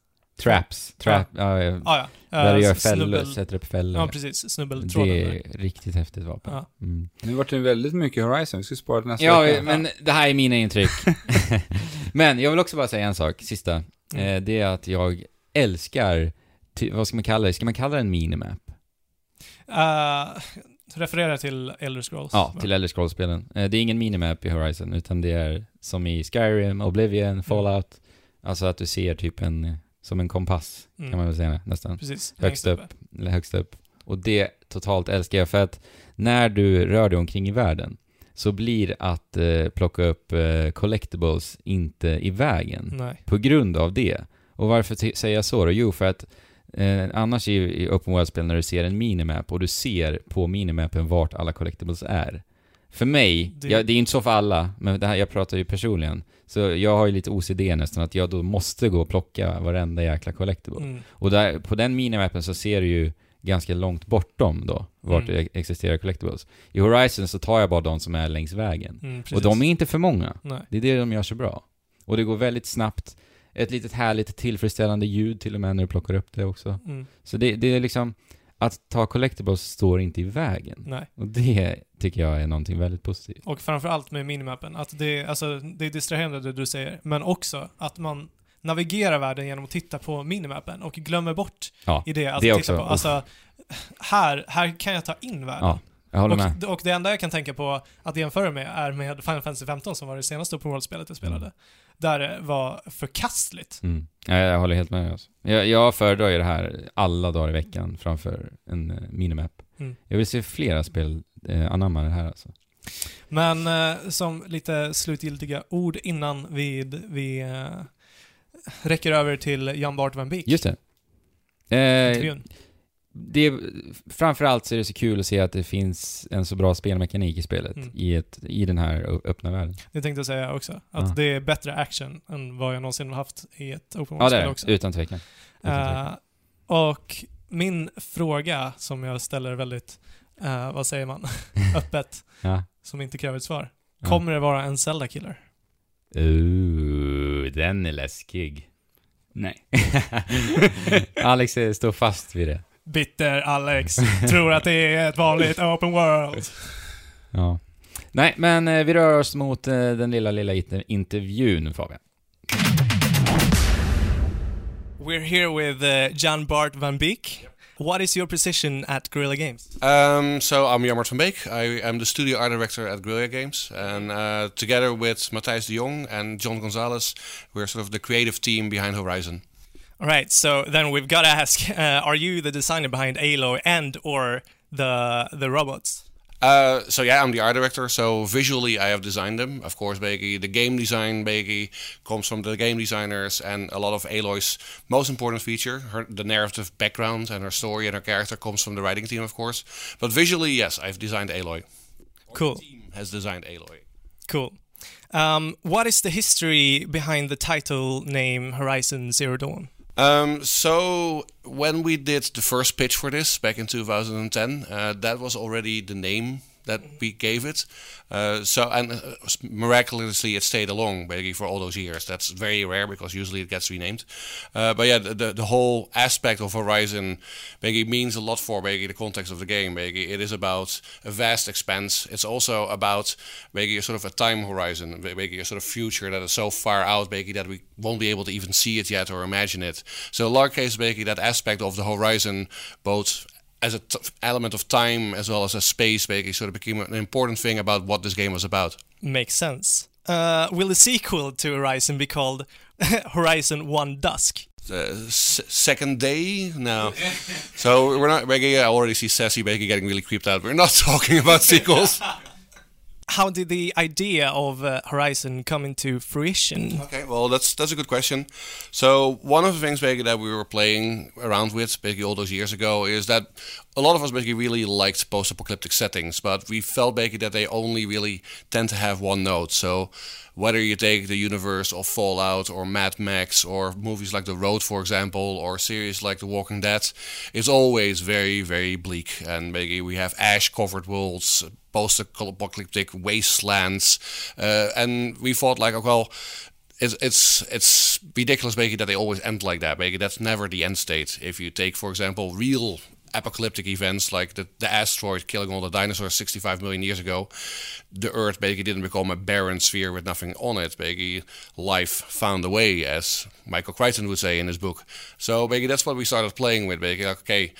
Traps. Trap, ja. ja, ja. Där du Eh, gör fällor, sätter upp fällor. Ja, precis. Snubbeltråden. det där. är riktigt häftigt vapen. Ja. Mm. Nu vart det väldigt mycket Horizon, vi ska spara till nästa Ja, vecka. men det här är mina intryck. men jag vill också bara säga en sak, sista. Mm. Eh, det är att jag älskar, ty, vad ska man kalla det? Ska man kalla det en minimap? Eh, referera till Elder Scrolls. Ja, till Elder Scrolls-spelen. Eh, det är ingen minimap i Horizon, utan det är som i Skyrim, Oblivion, Fallout. Alltså att du ser typ en, som en kompass, Mm. kan man väl säga nästan. Precis. Högst upp. Eller högst upp. Och det totalt älskar jag för att när du rör dig omkring i världen så blir att eh, plocka upp eh, collectibles inte i vägen Nej. på grund av det. Och varför säger jag så då? Jo, för att eh, annars i, i Open World-spel när du ser en minimap och du ser på minimappen vart alla collectibles är. För mig, Det- det, ja, det är inte så för alla, men det här, jag pratar ju personligen. Så jag har ju lite OCD nästan, att jag då måste gå och plocka varenda jäkla collectible. Mm. Och där, på den minimappen så ser du ju ganska långt bortom då, vart Mm. det existerar collectibles. I Horizon så tar jag bara de som är längs vägen. Mm, Och de är inte för många. Nej. Det är det de gör så bra. Och det går väldigt snabbt. Ett litet härligt tillfredsställande ljud till och med när du plockar upp det också. Mm, Så det, det är liksom, att ta collectibles står inte i vägen. nej. Och det tycker jag är någonting väldigt positivt. Och framförallt med minimappen, att det, alltså, det är distraherande det du säger, men också att man navigerar världen genom att titta på minimappen och glömmer bort Ja, i det att det titta också. på. Alltså, här, här kan jag ta in världen. Ja. Och, och det enda jag kan tänka på att jämföra med är med Final Fantasy 15 som var det senaste open world-spelet jag spelade. Mm. Där det var förkastligt. Mm. Ja, jag håller helt med. Alltså. Jag, jag föredrar ju det här alla dagar i veckan framför en uh, minimap. Mm. Jag vill se flera spel uh, anamma det här alltså. Men eh, som lite slutgiltiga ord innan vi, vi eh, räcker över till Jan Bart Van Beek. Just det. Eh, Intervjun. Det framförallt så är det så kul att se att det finns en så bra spelmekanik i spelet Mm. i, ett, i den här öppna världen. Det tänkte jag säga också. Att Ja. det är bättre action än vad jag någonsin har haft i ett open Ja, world-spel det. också. Utan tvekan. Utan tvekan. Eh, och min fråga som jag ställer väldigt, eh, vad säger man, öppet, Ja. som inte kräver ett svar. Ja. Kommer det vara en Zelda-killer? Ooh, den är läskig. Nej. Alex eh, står fast vid det. Bitter Alex tror att det är ett vanligt open world. Ja. Nej, men eh, vi rör oss mot eh, den lilla, lilla inter- intervjun, Fabian. We're here with uh, John Bart Van Beek. What is your position at Guerrilla Games? Um, so I'm Jan-Mart van Beek. I am the studio art director at Guerrilla Games, and uh, together with Matthijs de Jong and John Gonzalez, we're sort of the creative team behind Horizon. All right, so then we've got to ask: uh, Are you the designer behind Aloy and or the the robots? Uh, so yeah, I'm the art director. So visually, I have designed them. Of course, Becky, the game design, Becky, comes from the game designers, and a lot of Aloy's most important feature, her the narrative background and her story and her character, comes from the writing team, of course. But visually, yes, I've designed Aloy. Cool. Team has designed Aloy. Cool. Um, what is the history behind the title name Horizon Zero Dawn? Um, so when we did the first pitch for this back in 2010, uh, that was already the name that we gave it. Uh, so and uh, miraculously it stayed along basically for all those years. That's very rare because usually it gets renamed. Uh, but yeah, the, the the whole aspect of Horizon basically means a lot for basically the context of the game. Basically, it is about a vast expanse. It's also about basically a sort of a time horizon, basically a sort of future that is so far out, basically that we won't be able to even see it yet or imagine it. So in large case, basically that aspect of the horizon, both as a t- element of time as well as a space, basically sort of became an important thing about what this game was about. Makes sense. Uh, will the sequel to Horizon be called Horizon One Dusk? Uh, s- second day now, so we're not. I already see Sassy basically getting really creeped out. We're not talking about sequels. How did the idea of uh, Horizon come into fruition? Okay, well that's that's a good question. So one of the things basically that we were playing around with basically all those years ago is that a lot of us basically really liked post-apocalyptic settings, but we felt basically that they only really tend to have one note. So whether you take the universe of Fallout or Mad Max or movies like The Road, for example, or series like The Walking Dead, it's always very very bleak, and maybe we have ash-covered worlds, post-apocalyptic wastelands, uh, and we thought like, well, it's it's it's ridiculous, basically, that they always end like that. Basically, that's never the end state. If you take, for example, real apocalyptic events like the, the asteroid killing all the dinosaurs 65 million years ago, the Earth basically didn't become a barren sphere with nothing on it. Basically, life found a way, as Michael Crichton would say in his book. So basically, that's what we started playing with. Basically, like, okay,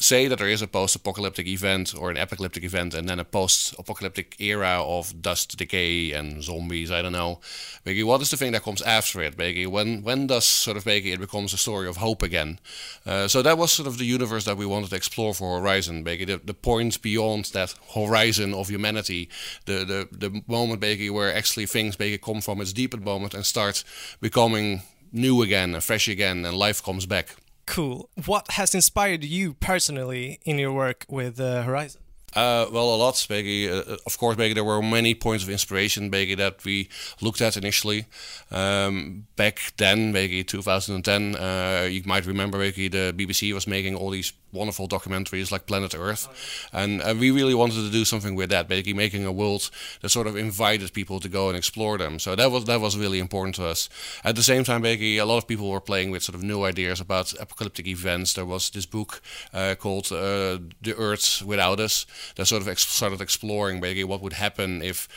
say that there is a post-apocalyptic event or an apocalyptic event and then a post-apocalyptic era of dust decay and zombies i don't know. Basically what is the thing that comes after it basically when when does sort of basically it becomes a story of hope again? Uh, so that was sort of the universe that we wanted to explore for horizon basically the, the point beyond that horizon of humanity the, the the moment basically where actually things basically come from its deepest moment and start becoming new again and fresh again and life comes back Cool. What has inspired you personally in your work with uh, Horizon? Uh, well, a lot, Beggy. Uh, of course, Beggy, there were many points of inspiration, Beggy, that we looked at initially. Um, back then, Beggy, 2010, uh, you might remember, Beggy, the BBC was making all these wonderful documentaries like Planet Earth, and uh, we really wanted to do something with that, basically making a world that sort of invited people to go and explore them. So that was that was really important to us. At the same time, basically, a lot of people were playing with sort of new ideas about apocalyptic events. There was this book uh, called uh, "The Earth Without Us" that sort of ex- started exploring basically what would happen if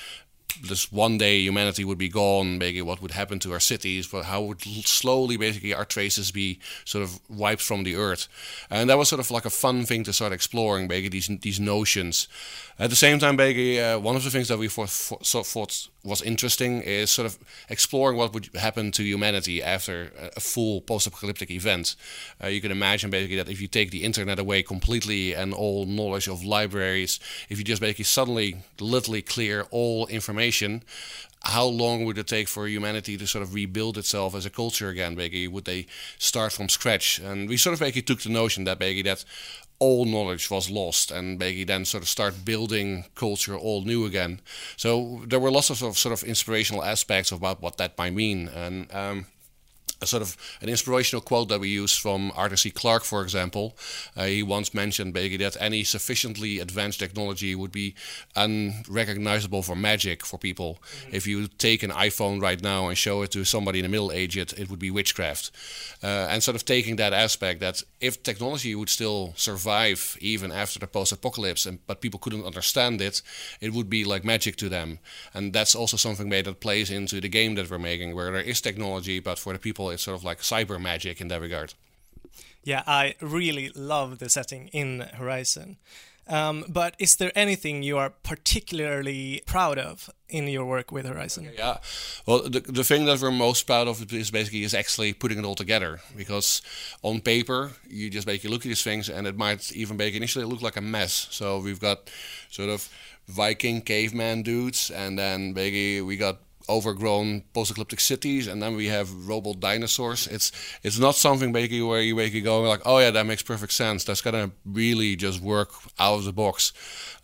this one day humanity would be gone, basically what would happen to our cities, but how would slowly basically our traces be sort of wiped from the earth, and that was sort of like a fun thing to start exploring, basically these these notions. At the same time, basically uh, one of the things that we thought, thought, thought was interesting is sort of exploring what would happen to humanity after a full post-apocalyptic event. Uh, you can imagine basically that if you take the internet away completely and all knowledge of libraries, if you just basically suddenly literally clear all information, how long would it take for humanity to sort of rebuild itself as a culture again? Basically, would they start from scratch? And we sort of basically took the notion that basically that all knowledge was lost and basically then sort of start building culture all new again. So there were lots of sort of inspirational aspects about what that might mean. And um, a sort of an inspirational quote that we use from Arthur C. Clarke, for example. Uh, he once mentioned basically that any sufficiently advanced technology would be unrecognizable for magic for people. Mm-hmm. If you take an iPhone right now and show it to somebody in the Middle Ages, it it would be witchcraft. Uh, and sort of taking that aspect that if technology would still survive even after the post-apocalypse, and, but people couldn't understand it, it would be like magic to them. And that's also something that plays into the game that we're making, where there is technology, but for the people it's sort of like cyber magic in that regard. Yeah, I really love the setting in Horizon. Um, but is there anything you are particularly proud of in your work with Horizon? Yeah, well, the, the thing that we're most proud of is basically is actually putting it all together. Because on paper, you just make basically look at these things, and it might even make initially look like a mess. So we've got sort of Viking caveman dudes, and then basically we got overgrown post-apocalyptic cities, and then we have robot dinosaurs. It's it's not something where you basically go like, oh yeah, that makes perfect sense. That's gonna really just work out of the box.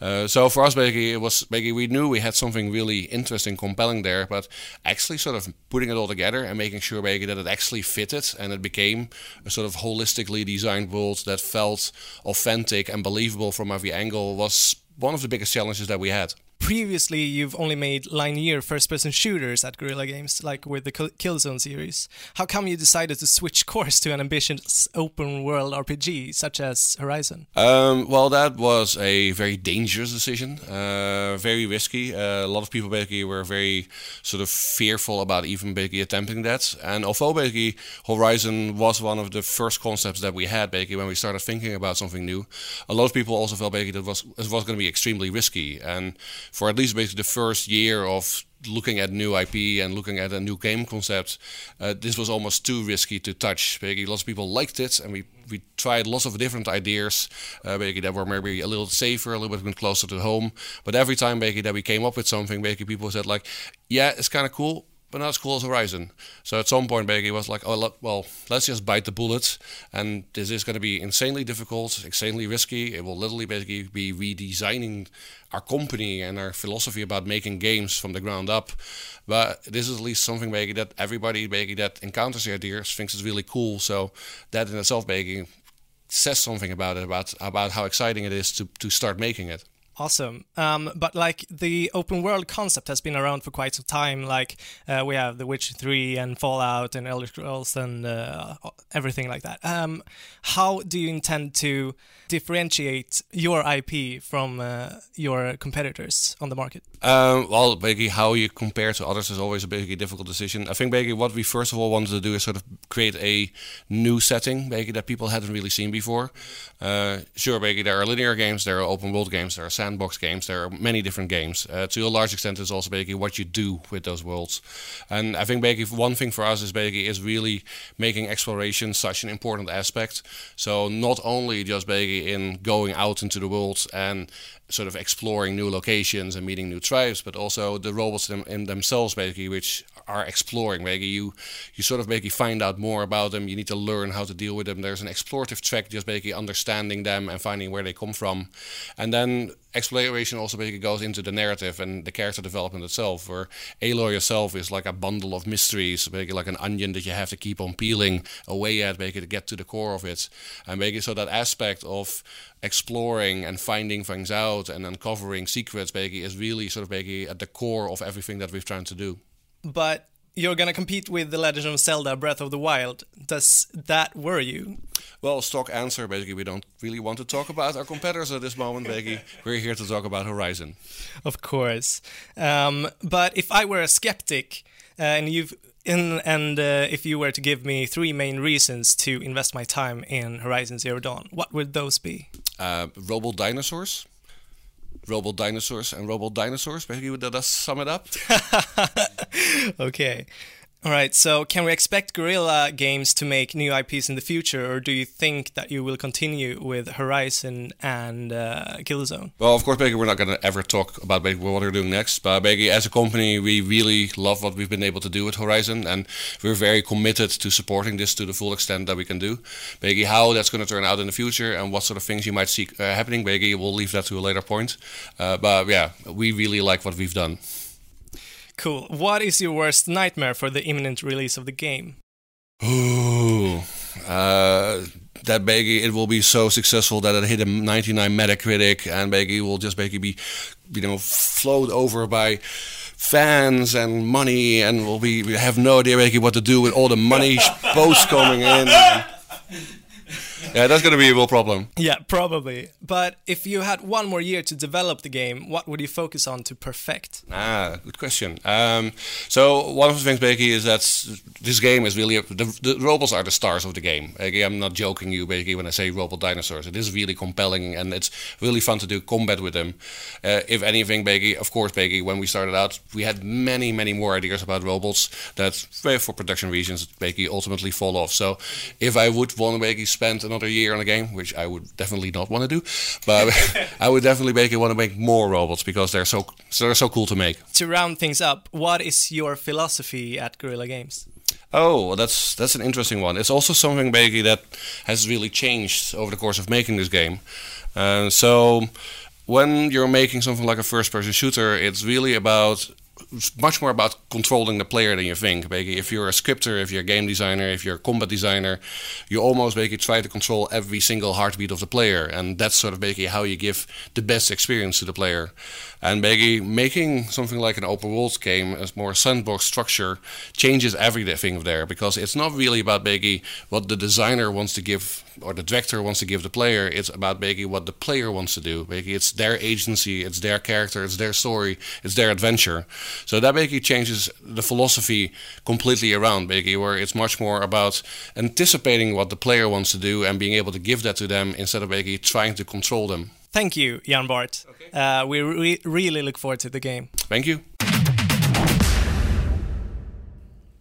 Uh, so for us, basically, it was basically we knew we had something really interesting, compelling there, but actually sort of putting it all together and making sure that it actually fitted and it became a sort of holistically designed world that felt authentic and believable from every angle was one of the biggest challenges that we had previously you've only made linear first-person shooters at Guerrilla Games, like with the Killzone series. How come you decided to switch course to an ambitious open-world RPG such as Horizon? Um, well, that was a very dangerous decision, uh, very risky. Uh, a lot of people basically were very sort of fearful about even basically attempting that. And although basically Horizon was one of the first concepts that we had basically when we started thinking about something new, a lot of people also felt basically that was it was going to be extremely risky and for at least basically the first year of looking at new IP and looking at a new game concept, uh, this was almost too risky to touch. Basically, lots of people liked it, and we, we tried lots of different ideas, uh, basically that were maybe a little safer, a little bit closer to home. But every time, basically, that we came up with something, basically, people said like, "Yeah, it's kind of cool." But not as cool as Horizon. So at some point, basically, was like, oh, well, let's just bite the bullet. And this is going to be insanely difficult, insanely risky. It will literally basically be redesigning our company and our philosophy about making games from the ground up. But this is at least something basically that everybody basically that encounters the idea thinks is really cool. So that in itself basically says something about it, about about how exciting it is to to start making it. Awesome. Um, but like the open world concept has been around for quite some time. Like uh, we have The Witcher 3 and Fallout and Elder Scrolls and uh, everything like that. Um, how do you intend to differentiate your IP from uh, your competitors on the market? Um, well, basically, how you compare to others is always a basically difficult decision. I think basically what we first of all wanted to do is sort of create a new setting, basically that people hadn't really seen before. Uh, sure, basically there are linear games, there are open world games, there are sandbox games, there are many different games. Uh, to a large extent, it's also basically what you do with those worlds. And I think basically one thing for us is basically is really making exploration such an important aspect. So not only just basically in going out into the world and sort of exploring new locations and meeting new tribes, but also the robots in, in themselves, basically, which are exploring. Basically, you you sort of basically find out more about them. You need to learn how to deal with them. There's an explorative track, just basically understanding them and finding where they come from, and then exploration also basically goes into the narrative and the character development itself. Where Aloy yourself is like a bundle of mysteries, basically like an onion that you have to keep on peeling away at, basically to get to the core of it. And basically, so that aspect of exploring and finding things out and uncovering secrets, basically, is really sort of basically at the core of everything that we've tried to do. But you're gonna compete with The Legend of Zelda Breath of the Wild. Does that worry you? Well, stock answer, basically, we don't really want to talk about our competitors at this moment, basically. We're here to talk about Horizon. Of course. Um, but if I were a skeptic, uh, and you've in, and uh, if you were to give me three main reasons to invest my time in Horizon Zero Dawn, what would those be? Uh, Robot Dinosaurs. Robot Dinosaurs and Robot Dinosaurs, basically, that does sum it up. okay. All right, so can we expect Guerrilla Games to make new IPs in the future, or do you think that you will continue with Horizon and uh, Killzone? Well, of course, Beggy, we're not going to ever talk about Beggy, what we're doing next. But Beggy, as a company, we really love what we've been able to do with Horizon, and we're very committed to supporting this to the full extent that we can do. Beggy, how that's going to turn out in the future and what sort of things you might see uh, happening, Beggy, we'll leave that to a later point. Uh, but yeah, we really like what we've done. Cool. What is your worst nightmare for the imminent release of the game? Ooh, uh, that Beggy, it will be so successful that it hit a 99 Metacritic, and Beggy will just Beggy be, you know, flowed over by fans and money, and will be we have no idea Beggy what to do with all the money posts coming in. Yeah, that's going to be a real problem. Yeah, probably. But if you had one more year to develop the game, what would you focus on to perfect? Ah, good question. Um, so one of the things, Becky, is that this game is really the, the robots are the stars of the game. Becky, I'm not joking you, Becky, when I say robot dinosaurs. It is really compelling and it's really fun to do combat with them. Uh, if anything, Becky, of course, Becky, when we started out, we had many, many more ideas about robots that, for production reasons, Becky ultimately fall off. So if I would want to Becky spend another year on a game, which I would definitely not want to do, but I would definitely Becky want to make more robots because they're so so they're so cool to make. To round things up, what is your philosophy at Guerrilla Games? Oh, well, that's that's an interesting one. It's also something Becky that has really changed over the course of making this game. Uh, so when you're making something like a first-person shooter, it's really about much more about controlling the player than you think. Basically, if you're a scripter, if you're a game designer, if you're a combat designer, you almost basically try to control every single heartbeat of the player, and that's sort of basically how you give the best experience to the player. And basically, making something like an open world game as more sandbox structure changes everything there because it's not really about basically what the designer wants to give or the director wants to give the player. It's about basically what the player wants to do. Basically, it's their agency, it's their character, it's their story, it's their adventure. So that basically changes the philosophy completely around, basically, where it's much more about anticipating what the player wants to do and being able to give that to them instead of basically trying to control them. Thank you, Jan Bart. Okay. Uh, we re really look forward to the game. Thank you.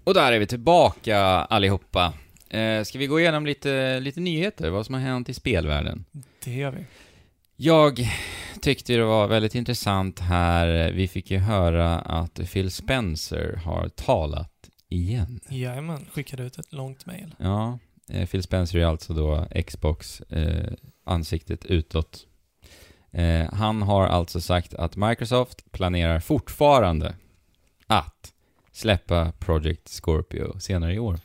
Och där är vi tillbaka allihopa. Eh, ska vi gå igenom lite, lite nyheter, vad som har hänt i spelvärlden? Det gör vi. Jag tyckte det var väldigt intressant här, vi fick ju höra att Phil Spencer har talat igen. Jajamän, skickade ut ett långt mail. Ja, eh, Phil Spencer är alltså då Xbox eh, ansiktet utåt. Eh, han har alltså sagt att Microsoft planerar fortfarande att släppa Project Scorpio senare i år.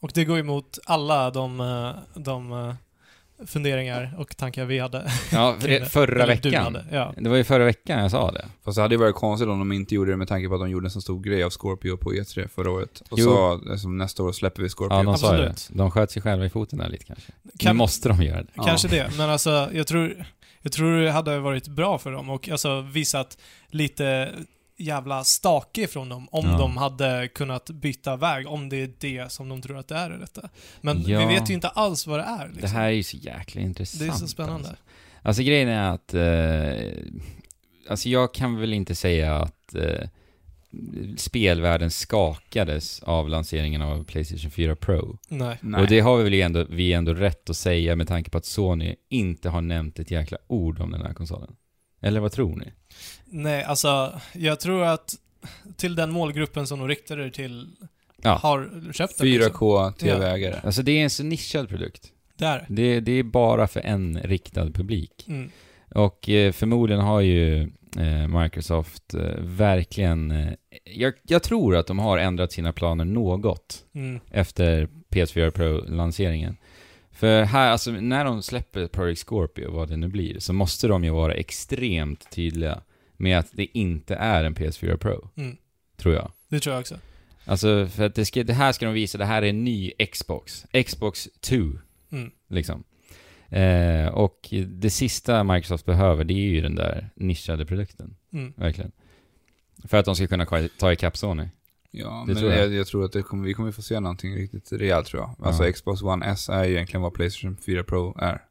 Och det går emot alla de, eh, de eh, funderingar och tankar vi hade. Ja, för förra veckan. Ja. Det var ju förra veckan jag sa det. Fast det hade ju varit konstigt om de inte gjorde det med tanke på att de gjorde en så stor grej av Scorpio på E3 förra året. Och jo. sa liksom, nästa år släpper vi Scorpio. Ja, de sa det. De sköt sig själva i foten där lite kanske. Kan, nu måste de göra det. Kanske ja. det, men alltså jag tror, jag tror det hade varit bra för dem och alltså visat lite jävla stake från dem om ja. de hade kunnat byta väg, om det är det som de tror att det är detta. Men ja. vi vet ju inte alls vad det är. Liksom. Det här är ju så jäkla intressant. Det är så spännande. Alltså, alltså grejen är att, eh, alltså jag kan väl inte säga att eh, spelvärlden skakades av lanseringen av Playstation 4 Pro. Nej. Och det har vi väl ändå, vi ändå rätt att säga med tanke på att Sony inte har nämnt ett jäkla ord om den här konsolen. Eller vad tror ni? Nej, alltså jag tror att till den målgruppen som de riktade det till ja. har köpt den. 4K TV-ägare. Ja. Alltså det är en så nischad produkt. Det är det. Det är bara för en riktad publik. Mm. Och eh, förmodligen har ju eh, Microsoft eh, verkligen... Eh, jag, jag tror att de har ändrat sina planer något Mm. efter PS4 Pro-lanseringen. För här, alltså när de släpper Project Scorpio, vad det nu blir, så måste de ju vara extremt tydliga med att det inte är en PS4 Pro, Mm. tror jag. Det tror jag också. Alltså, för att det, ska, det här ska de visa, det här är en ny Xbox. Xbox 2, Mm. liksom. Eh, och det sista Microsoft behöver, det är ju den där nischade produkten, Mm. verkligen. För att de ska kunna ta ikapp Sony. Ja, Det men tror jag. jag. Jag, tror att det kommer, vi kommer få se någonting riktigt rejält tror jag. Alltså Ja. Xbox One S är ju egentligen vad Playstation 4 Pro är.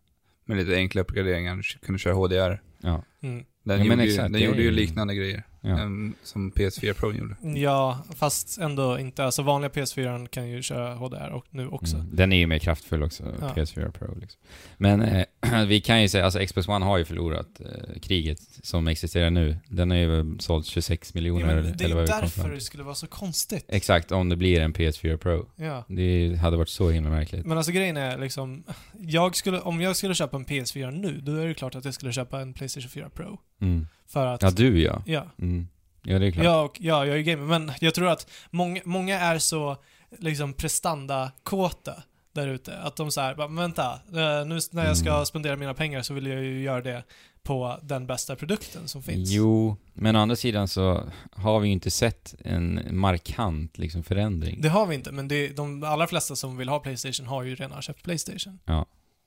Med lite enkla uppgraderingar, kunna köra HDR. Ja. Mm. Den Ja, men gjorde, ju, den det gjorde ju liknande grejer Ja. em, som PS4 Pro gjorde. Ja, fast ändå inte. Alltså vanliga PS4 kan ju köra HDR och nu också. Mm. Den är ju mer kraftfull också, Ja. PS4 Pro. Liksom. Men eh, vi kan ju säga, alltså Xbox One har ju förlorat eh, kriget som existerar nu. Den har ju sålt 26 Ja, miljoner, eller, det är eller ju därför det skulle vara så konstigt. Exakt, om det blir en PS4 Pro. Ja. Det hade varit så himla märkligt. Men alltså grejen är liksom, jag skulle, om jag skulle köpa en PS4 nu, då är det klart att jag skulle köpa en Playstation 4 Pro. Mm. För att, Ja, du ja. ja. Mm. Ja, det är klart. Ja, och, ja, jag är gamer, men jag tror att många, många är så liksom prestanda-kåta där ute. Att de säger bara, vänta, eh, nu när jag ska Mm. spendera mina pengar så vill jag ju göra det på den bästa produkten som finns. Jo, men å andra sidan så har vi ju inte sett en markant liksom, förändring. Det har vi inte, men det, de allra flesta som vill ha Playstation har ju redan köpt Playstation.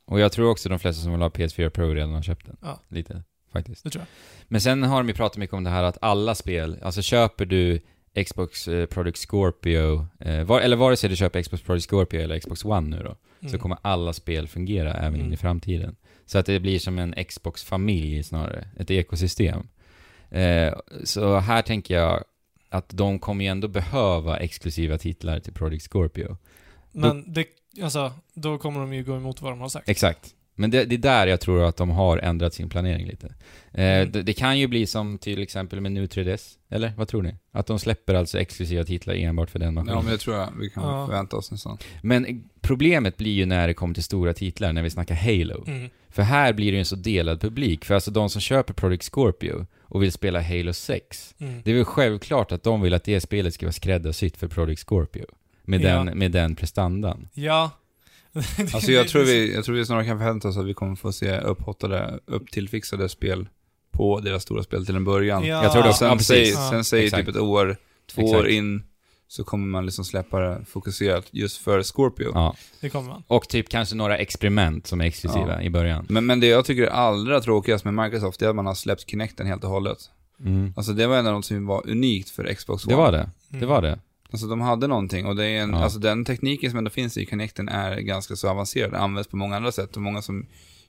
Och jag tror också de flesta som vill ha PS4 Pro redan har köpt den. Ja. Lite, faktiskt. Det tror jag. Men sen har de ju pratat mycket om det här att alla spel, alltså köper du Xbox eh, Project Scorpio, eh, var, eller vare sig du köper Xbox Project Scorpio eller Xbox One nu då, så Mm. kommer alla spel fungera även in Mm. i framtiden. Så att det blir som en Xbox-familj snarare, ett ekosystem. Eh, så här tänker jag att de kommer ju ändå behöva exklusiva titlar till Project Scorpio. Men det, alltså, då kommer de ju gå emot vad de har sagt. Exakt. Men det, det är där jag tror att de har ändrat sin planering lite. Eh, Mm. det, det kan ju bli som till exempel med nu 3DS, eller vad tror ni? Att de släpper alltså exklusiva titlar enbart för den maskinen. Ja, men det tror jag vi kan Ja. förvänta oss nästan. Men problemet blir ju när det kommer till stora titlar, när vi snackar Halo. Mm. För här blir det ju en så delad publik. För alltså de som köper Project Scorpio och vill spela Halo 6, Mm. det är väl självklart att de vill att det spelet ska vara skräddarsytt för Project Scorpio. Med, Ja. den, med den prestandan. Ja. Alltså jag tror, vi, jag tror vi snarare kan förvänta oss att vi kommer få se upphottade, upptillfixade spel på deras stora spel till en början. Ja. Jag tror det också. Ja, sen, precis. säger, Ja. sen säger typ ett år, två Exakt. år in, så kommer man liksom släppa det fokuserat just för Scorpio. Ja. Det kommer man. Och typ kanske några experiment som är exklusiva Ja. i början. Men, men det jag tycker är allra tråkigast med Microsoft, det är att man har släppt Kinecten helt och hållet. Mm. Alltså det var ändå något som var unikt för Xbox One. Det var det. Mm. Det var det. Alltså de hade någonting och det är en, Ja. alltså den tekniken som ändå finns i Kinecten är ganska så avancerad, används på många andra sätt och många som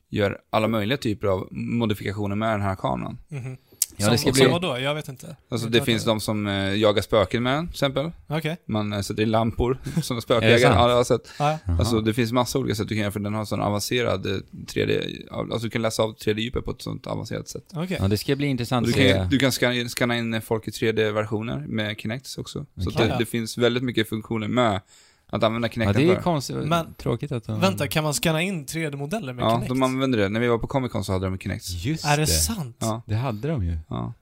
gör alla möjliga typer av modifikationer med den här kameran. Mhm. Ja, som, det ska bli- vadå? Jag vet inte. Alltså det finns inte. de som eh, jagar spöken med till exempel. Okej. Man eh, sätter in lampor som det spökjägare. Ja, jag har sett. Ja. Alltså det finns massa olika sätt du kan göra för den har sån avancerad eh, 3D, alltså du kan läsa av 3D-djupet på ett sånt avancerat sätt. Okej. Ja, det ska bli intressant du se. kan, du kan scanna, in- scanna in folk i 3D-versioner med Kinects också. Så att Okej. det, det finns väldigt mycket funktioner med att använda Ja, Kinecten det är för. konstigt. Men- Tråkigt att de... Vänta, kan man scanna in 3D-modeller med Ja, Kinect? de använder det. När vi var på Comic Con så hade de Kinects. Just Är det det. sant? Ja, Det hade de ju. ja,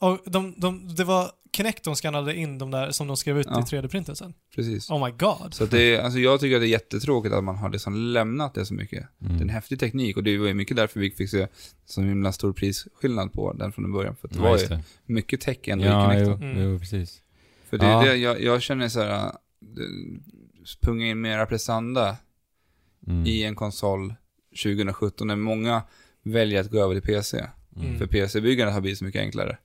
Och de, de, det var Kinect de scannade in de där som de skrev ut Ja. i 3D-printen sen? precis. Oh my god. Så att det är, alltså jag tycker att det är jättetråkigt att man har liksom lämnat det så mycket. Mm. Det är en häftig teknik och det var ju mycket därför vi fick se så himla stor prisskillnad på den från början. För att det Ja, var ju det. mycket tech ändå i Ja, jo, Mm. jo, precis. För det är Ja. det jag, jag känner så här, äh, det- punga in mera prestanda Mm. i en konsol 2017 när många väljer att gå över till PC. Mm. För PC-byggandet har blivit så mycket enklare.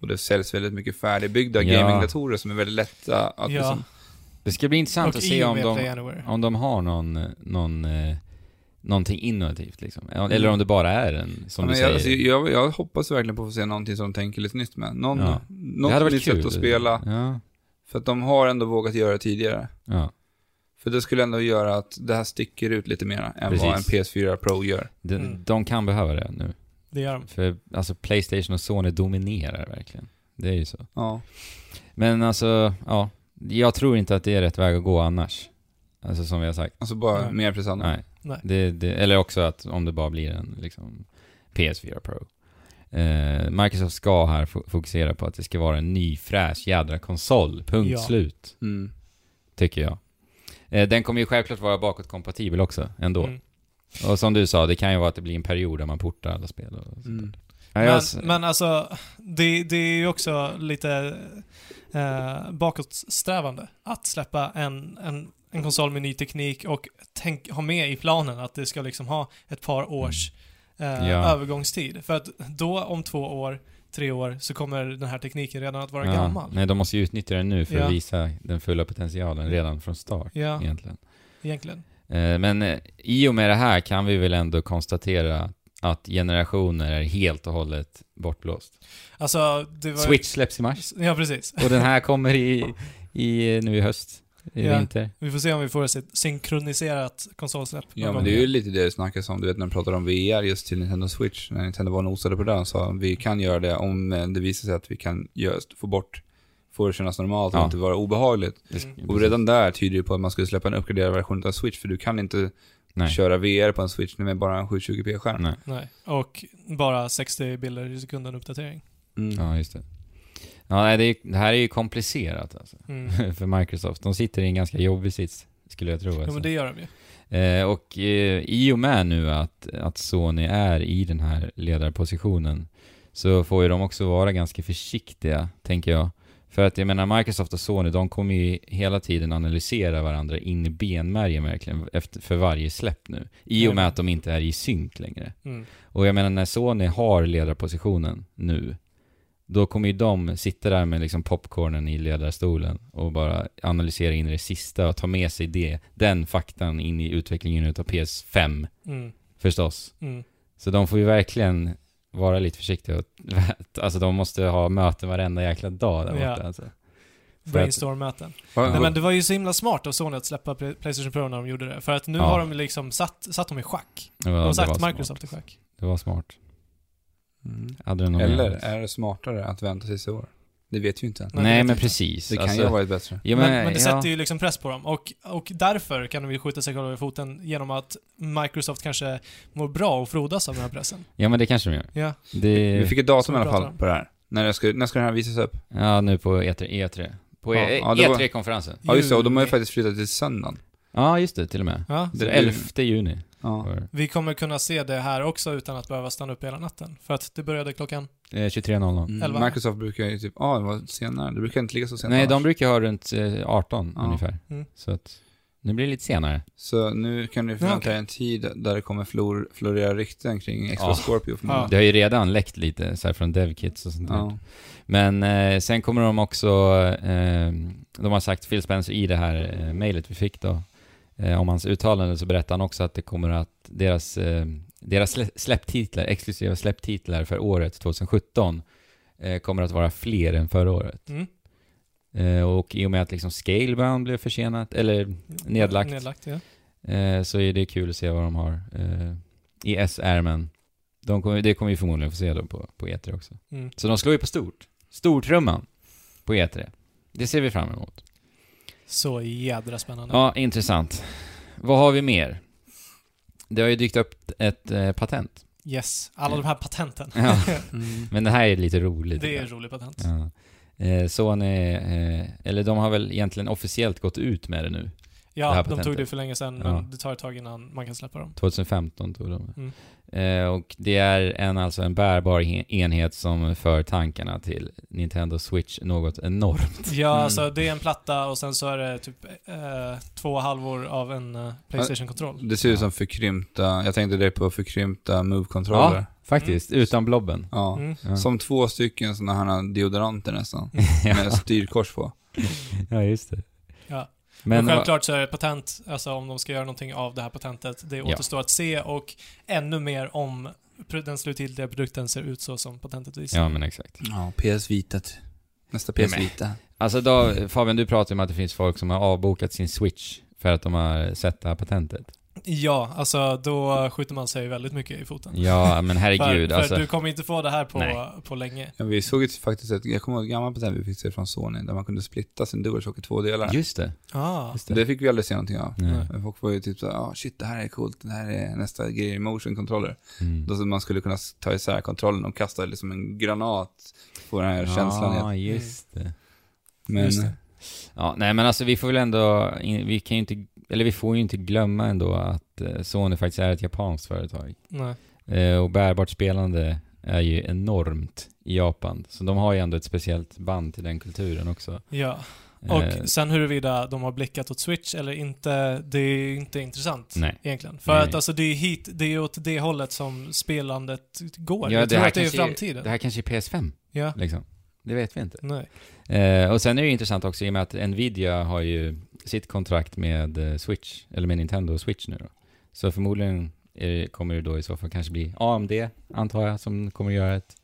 Och det säljs väldigt mycket färdigbyggda Ja. gamingdatorer som är väldigt lätta att Ja. liksom, Det ska bli intressant Och att se om de, om de har någon, någon, eh, någonting innovativt liksom. Eller Mm. om det bara är en, som Ja, du men säger. jag, alltså, jag, jag hoppas verkligen på att få se någonting som de tänker lite nytt med. Någon, Ja. Något nytt sätt att spela. Ja. För att de har ändå vågat göra det tidigare. ja. För det skulle ändå göra att det här sticker ut lite mer än vad en Precis. PS4 Pro gör. De, Mm. de kan behöva det nu. Det gör de. För alltså Playstation och Sony dominerar verkligen. Det är ju så. Ja. Men alltså, ja. Jag tror inte att det är rätt väg att gå annars. Alltså som vi har sagt. Alltså bara Nej. mer prestanda. Nej. Nej. Det, det, eller också att om det bara blir en liksom PS4 Pro. Eh, Microsoft ska här fo- fokusera på att det ska vara en ny fräsch jädra konsol. Punkt Ja. slut, Mm. tycker jag. Eh, den kommer ju självklart vara bakåtkompatibel också, ändå. Mm. Och som du sa, det kan ju vara att det blir en period där man portar alla spel och sånt Mm. jag Men, men alltså, det, det är ju också lite eh, bakåtsträvande att släppa en, en, en konsol med ny teknik och tänk, ha med i planen att det ska liksom ha ett par års eh, Ja. övergångstid. För att då, om två år, tre år, så kommer den här tekniken redan att vara ja, gammal. Nej, de måste ju utnyttja den nu för Ja. att visa den fulla potentialen redan från start, Ja, egentligen. egentligen. Eh, Men eh, i och med det här kan vi väl ändå konstatera att generationer är helt och hållet bortblåst. Alltså, var Switch släpps i mars Ja, precis. och den här kommer i, i nu i höst, i Ja. vinter. Vi får se om vi får ett synkroniserat konsolsläpp. Ja, men det är ju lite det det snackas om, du vet när de pratar om VR just till Nintendo Switch, när Nintendo var och nosade på den, sa vi kan göra det om eh, det visar sig att vi kan göra, få bort, få det kännas normalt och Ja. inte vara obehagligt. Mm. Och redan där tyder det på att man skulle släppa en uppgraderad version av Switch, för du kan inte Nej. köra VR på en Switch med bara en 720p-skärm. Nej. Nej. Och bara 60 bilder i sekunden uppdatering. Mm. Ja, just det. Ja, nej, det, är, det här är ju komplicerat alltså, Mm. för Microsoft. De sitter i en ganska jobbig sits, skulle jag tro. Alltså. men det gör de ju. Eh, och eh, i och med nu att, att Sony är i den här ledarpositionen så får ju de också vara ganska försiktiga, tänker jag. För att jag menar, Microsoft och Sony, de kommer ju hela tiden analysera varandra in i benmärgen verkligen, efter, för varje släpp nu. I och med att de inte är i synk längre. Mm. Och jag menar, när Sony har ledarpositionen nu, då kommer ju de sitta där med liksom popcornen i ledarstolen och bara analysera in det sista och ta med sig det, den faktan in i utvecklingen utav PS5, Mm. förstås. Mm. Så de får ju verkligen vara lite försiktiga och, alltså de måste ha möten varenda jäkla dag där Ja. borta alltså. För att- Brainstorm-möten. Nej men det var ju så himla smart av Sony att släppa Play- Playstation Pro när de gjorde det. För att nu Ja. har de liksom satt, satt dem i schack. Ja, De har satt var smart. Microsoft i schack. Det var smart. Mm. Eller är det smartare att vänta tills i år? Det vet vi ju inte än. Nej, Nej, men precis. Det kan alltså, ju ha varit bättre. ja, men, men det ja. sätter ju liksom press på dem. Och, och därför kan de ju skjuta sig själva i foten genom att Microsoft kanske mår bra och frodas av den här pressen. Ja, men det kanske de gör. Ja. Det... Vi fick ett datum i alla fall om. på det här. När ska, när ska den här visas upp? Ja, nu på E3. E3. På Ja, E- ja, det var- E3-konferensen. Ja just det, och de har ju faktiskt flyttat till söndagen. Ja, just det, till och med. Ja. Är 11 juni. Ja. Vi kommer kunna se det här också utan att behöva stanna upp hela natten. För att det började klockan... Eh, 23.00. Mm. Elva. Microsoft brukar ju typ, ja det var senare, det brukar inte ligga så sent Nej, de annars. brukar ha runt eh, 18 Ja. ungefär. Mm. Så att, nu blir det lite senare. Så nu kan du förvänta dig okej. en tid där det kommer flor, florera rykten kring Extra Ja. Scorpio förmodligen. Det har ju redan läckt lite så här från DevKits och sånt där. Ja. Men eh, sen kommer de också, eh, de har sagt, Phil Spencer i det här eh, mejlet vi fick då, eh, om hans uttalande så berättar han också att det kommer att, deras, eh, deras slä- släpptitlar, exklusiva släpptitlar för året 2017 eh, kommer att vara fler än förra året. Mm. Eh, och i och med att liksom Scalebound blev försenat, eller nedlagt, Nedlagt, ja. eh, så är det kul att se vad de har eh, i S-ärmen. De kommer, det kommer vi förmodligen få se då på, på E3 också. Mm. Så de slår ju på stort. Stortrumman på E3. Det ser vi fram emot. Så jädra spännande. Ja, intressant. Vad har vi mer? Det har ju dykt upp ett eh, patent. Yes. Alla de här patenten. Ja. Mm. Men det här är lite roligt. det är en rolig patent. Ja. Eh, Sony, eh, eller de har väl egentligen officiellt gått ut med det nu. Ja, de tog det för länge sedan, Ja. men det tar ett tag innan man kan släppa dem. 2015 tog de Mm. eh, Och det är en, alltså en bärbar he- enhet som för tankarna till Nintendo Switch något enormt. Ja, Mm. alltså det är en platta och sen så är det typ eh, två halvor av en eh, Playstation-kontroll. Det ser ut som förkrympta, jag tänkte det på förkrympta Move-kontroller. Ja, faktiskt. Utan blobben. Ja. Mm. Ja. Som två stycken sådana här deodoranter nästan. ja. Med styrkors på. ja, just det. Ja. Men, Men självklart så är det patent, alltså om de ska göra någonting av det här patentet, det Ja. återstår att se och ännu mer om den slutgiltiga produkten ser ut så som patentet visar. Ja, men exakt. Ja, PS Vitat. Nästa PS Vita. Alltså då, Fabian, du pratar om att det finns folk som har avbokat sin Switch för att de har sett det här patentet. Ja, alltså då skjuter man sig väldigt mycket i foten. Ja, men för, herregud för alltså. du kommer inte få det här på, Nej. på länge. Ja, vi såg ju faktiskt ett, jag kommer ihåg ett gammalt patent vi fick se från Sony, där man kunde splitta sin DualShock i två delar. Just det. Ah. Just det. det. fick vi aldrig se någonting av. Nej. Men Folk var ju typ såhär, ah shit det här är coolt, det här är nästa grej, motion controller. Mm. Då så man skulle kunna ta isär kontrollen och kasta liksom en granat på den här känslan. Ja, igen. just det. Men, Just det. Ja, nej men alltså vi får väl ändå, vi kan ju inte, eller vi får ju inte glömma ändå att eh, Sony faktiskt är ett japanskt företag. Nej. Eh, och bärbart spelande är ju enormt i Japan. Så de har ju ändå ett speciellt band till den kulturen också. Ja. Och Eh, sen huruvida de har blickat åt Switch eller inte, det är ju inte intressant Nej. egentligen. För Nej. att alltså det är hit, det är åt det hållet som spelandet går. Ja, Jag det tror här att det är kanske är- framtiden. Det här kanske är PS5, Ja. liksom. Det vet vi inte. Nej. Eh, och sen är det ju intressant också i och med att Nvidia har ju sitt kontrakt med eh, Switch, eller med Nintendo Switch nu då. Så förmodligen är, kommer det då i så fall kanske bli AMD, antar jag, som kommer göra ett,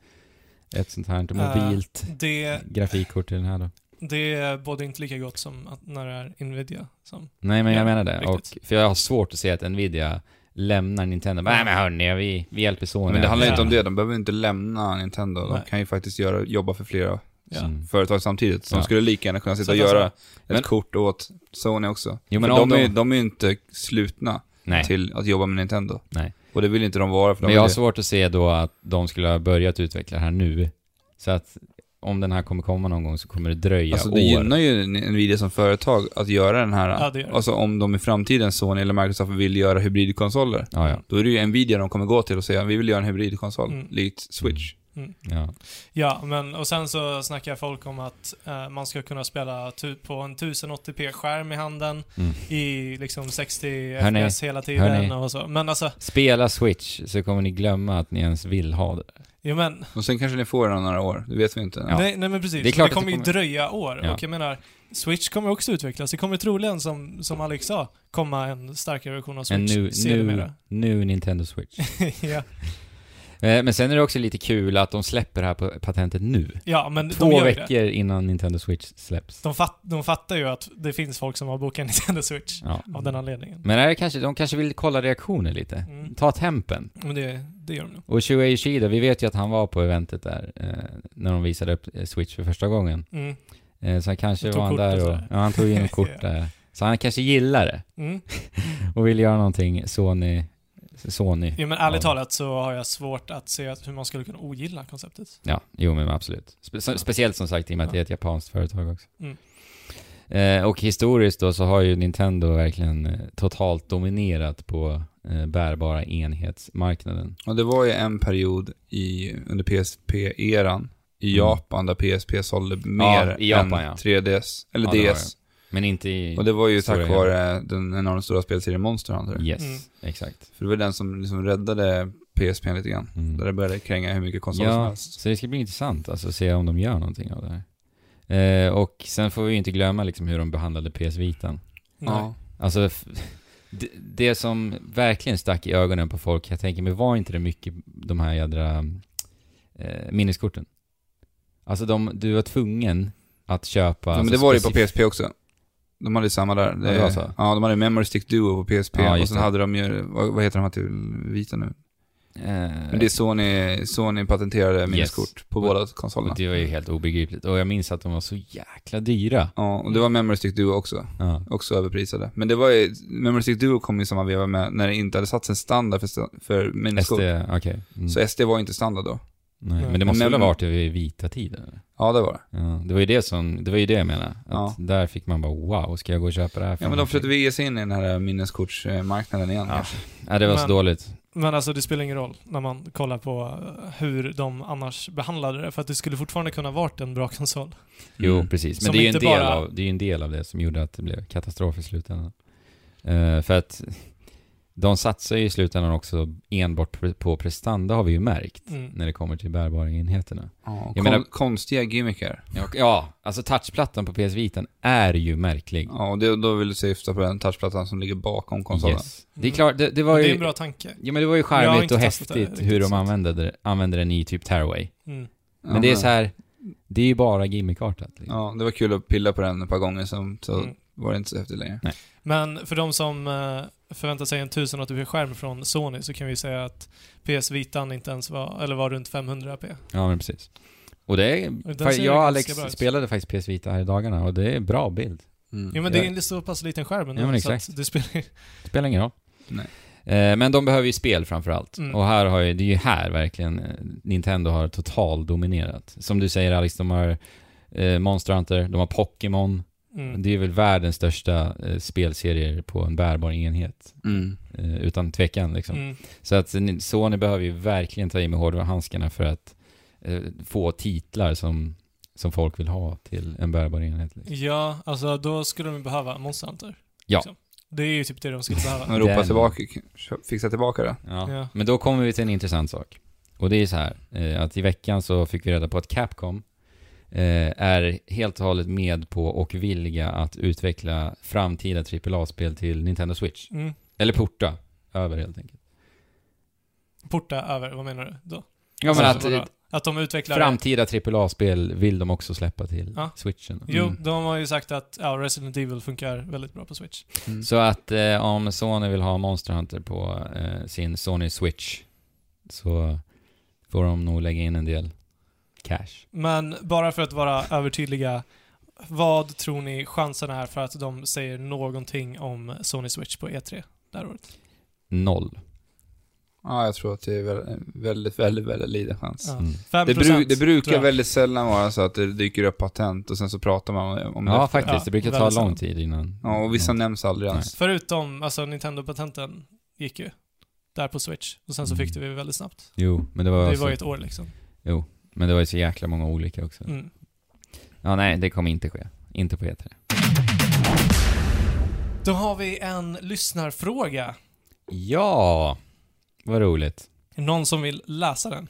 ett sånt här mobilt Det, grafikkort till den här då. det är både inte lika gott som att när det är Nvidia. Som, Nej men jag Ja, menar det. Och, för jag har svårt att se att Nvidia lämnar Nintendo. Nej men hörni, vi, vi hjälper Sony. men det handlar inte om det, de behöver inte lämna Nintendo. De Nej. kan ju faktiskt göra, jobba för flera ja. Mm. företag samtidigt. Så Ja. de skulle lika gärna kunna sitta Så och att alltså- göra Men- ett kort åt Sony också. Jo men För om de, är, de... de är ju inte slutna Nej. till att jobba med Nintendo. Nej. Och det vill inte de vara för de Men jag har vill- svårt att se då att de skulle ha börjat utveckla det här nu. Så att om den här kommer komma någon gång så kommer det dröja Alltså år. det gynnar ju Nvidia som företag att göra den här, Ja, det gör det. alltså om de i framtiden, Sony eller Microsoft vill göra hybridkonsoler, Ja, ja. då är det ju Nvidia de kommer gå till och säga vi vill göra en hybridkonsol, Mm. likt Switch. Ja. Ja, men och sen så snackar folk om att eh, man ska kunna spela på en 1080p-skärm i handen Mm. i liksom 60 Hörni, FPS hela tiden hörni. och så. Men alltså, Spela Switch så kommer ni glömma att ni ens vill ha det. jo men, Och sen kanske ni får den några år, det vet vi inte. Ja. nej, nej men precis. Det är klart det kommer det ju kommer- dröja år. Ja. Och jag menar, Switch kommer också utvecklas. Det kommer troligen, som, som Alex sa, komma en starkare version av En Switch nu, nu, sedermera. nu Nintendo Switch. ja. Eh, Men sen är det också lite kul att de släpper det här patentet nu. ja, men de Två gör ju veckor det. innan Nintendo Switch släpps. De, fatt, de fattar ju att det finns folk som har bokat Nintendo Switch Ja. av den anledningen. Men är det kanske, de kanske vill kolla reaktioner lite. Mm. Ta tempen. Men det, det gör de nog. Och Shuei Ishida, vi vet ju att han var på eventet där eh, när de visade upp eh, Switch för första gången. Mm. Eh, så han kanske var han och där och... sådär. Ja, han tog in kort där. Så han kanske gillar det Mm. och vill göra någonting Sony... Sony. Jo men ärligt Ja. talat så har jag svårt att se hur man skulle kunna ogilla konceptet. Ja, jo men absolut. Spe Ja. Speciellt som sagt i och med att Ja. det är ett japanskt företag också. Mm. Eh, och historiskt då så har ju Nintendo verkligen eh, totalt dominerat på eh, bärbara enhetsmarknaden. Och det var ju en period i, under PSP-eran i Mm. Japan där PSP sålde mer i Japan, än ja. 3DS, eller Ja, DS. Men inte i... Och det var ju tack vare den enormt stora spelserien Monster Hunter. Yes, Mm. exakt. För det var den som liksom räddade PSP lite grann. Mm. Där det började kränga hur mycket konsoler som Ja, helst. så det ska bli intressant alltså, att se om de gör någonting av det här. Eh, och sen får vi ju inte glömma liksom hur de behandlade PS Vitan. Ja. Alltså, det, det som verkligen stack i ögonen på folk, jag tänker mig, var inte det mycket de här jädra eh, minneskorten? Alltså de, du var tvungen att köpa... ja men alltså, det var ju på PSP också. De hade ju samma där. Ja, det var så. Ja, de hade Memory Stick Duo på PSP. Ja, och sen det. hade de ju, vad, vad heter de här till vita nu? Eh, Men det är Sony, Sony patenterade minneskort på Och- båda och konsolerna. det var ju helt obegripligt. Och jag minns att de var så jäkla dyra. Ja, och det var Memory Stick Duo också. Ja. Också överprisade. Men det var ju, Memory Stick Duo kom i samma veva med när det inte hade satts en standard för, för minneskort. SD, okej. Mm. Så SD var inte standard då. Nej, men det måste Men- väl ha varit i vita tiden? Ja, det var det. Ja, det var ju det som, det var ju det jag menade. Att Ja. där fick man bara wow, ska jag gå och köpa det här? Ja, men de försökte ge sig in i den här minneskortsmarknaden igen Ja. kanske. Ja, det var så Men- dåligt. Men alltså det spelar ingen roll när man kollar på eh, hur de annars behandlade det. För att det skulle fortfarande kunna varit en bra konsol. Jo, Mm. precis. Men Som det är ju en inte del, bara- av, det är ju en del av det som gjorde att det blev katastrof i slutändan. Eh, för att de satsar ju i slutändan också enbart på prestanda har vi ju märkt. Mm. När det kommer till bärbara enheterna. Ja, Jag kon- menar- konstiga gimmickar. Ja, ja, alltså touchplattan på PS Vitan är ju märklig. Ja, och det, då vill du syfta på den touchplattan som ligger bakom konsolen. Yes. Det är klart, det, det var Det är ju... en bra tanke. Ja men det var ju charmigt och häftigt hur de använde, det, använde den i typ Tearaway. Mm. Ja, Men det är så här, det är ju bara gimmickartat. Liksom. Ja, det var kul att pilla på den ett par gånger, som, så Mm. var det inte så häftigt längre. Men för de som, eh, förväntar sig en 1080p-skärm från Sony så kan vi säga att PS Vitan inte ens var, eller var runt 500p. Ja, men precis. Och det är... fa- jag och Alex spelade faktiskt PS Vita här i dagarna och det är bra bild. Mm. Jo men det är en så pass liten skärm ändå, Ja, men exakt. det spelar Spelar ingen roll. Nej. Eh, men de behöver ju spel framförallt. Mm. Och här har ju, det är ju här verkligen eh, Nintendo har total dominerat. Som du säger Alex, de har eh, Monster Hunter, de har Pokémon. Mm. Det är väl världens största eh, spelserier på en bärbar enhet. Mm. Eh, utan tvekan liksom. Mm. Så att ni- Sony behöver ju verkligen ta i med hårdhandskarna för att eh, få titlar som, som folk vill ha till en bärbar enhet. Liksom. Ja, alltså då skulle de behöva Monster Hunter. Ja. Liksom. Det är ju typ det de skulle behöva. Men ropa Den- tillbaka, fixa tillbaka det. Ja. Ja. Men då kommer vi till en intressant sak. Och det är så här, eh, att i veckan så fick vi reda på att Capcom är helt och hållet med på och villiga att utveckla framtida AAA-spel till Nintendo Switch. Mm. Eller porta över helt enkelt. Porta över, vad menar du då? Ja men Alltså, att eh, Att de utvecklar... framtida AAA-spel vill de också släppa till Ja. Switchen. Jo, Mm. de har ju sagt att ja, Resident Evil funkar väldigt bra på Switch. Mm. Så att eh, om Sony vill ha Monster Hunter på eh, sin Sony Switch så får de nog lägga in en del cash. Men bara för att vara övertydliga, vad tror ni chansen är för att de säger någonting om Sony Switch på E3 det här året? Noll. Ja, jag tror att det är väl- väldigt, väldigt, väldigt liten chans. Ja. Mm. 5% Det, bru det brukar väldigt sällan vara så att det dyker upp patent och sen så pratar man om Ja, det. faktiskt. Ja, det brukar ta lång sällan. tid innan. Ja, och vissa Ja. nämns aldrig ens. Förutom, alltså Nintendo-patenten gick ju där på Switch. Och sen så Mm. fick det vi väldigt snabbt. Jo, men det var, Det alltså, var ju ett år liksom. Jo, men det var ju så jäkla många olika också. Mm. Ja, nej, det kommer inte ske. Inte på E E3. Då har vi en lyssnarfråga. Ja! Vad roligt. Någon som vill läsa den?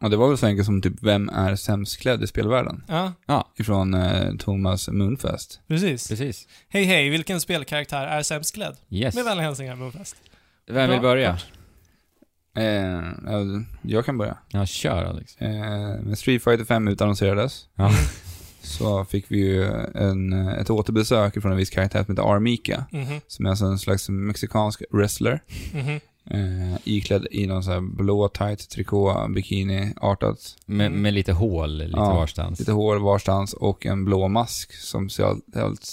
Och det var väl så enkelt som typ, vem är sämst klädd i spelvärlden? Ja, Ifrån eh, Thomas Moonfest. precis. Precis. Hej hej, vilken spelkaraktär är sämst klädd? Yes. Med vänliga hälsningar, Moonfest. Vem vill Bra. börja? Eh, ja, jag kan börja. Ja, kör Alex. Eh, Street Fighter 5 utannonserades Ja. så fick vi ju en, ett återbesök från en viss karaktär som heter Armika. Mhm, Som är alltså en slags mexikansk wrestler. mhm. Eh, iklädd i någon sån här blå tight trikå, bikini, artat. Med, Mm. med lite hål lite Ja, varstans. Lite hår varstans och en blå mask som ser allt, allt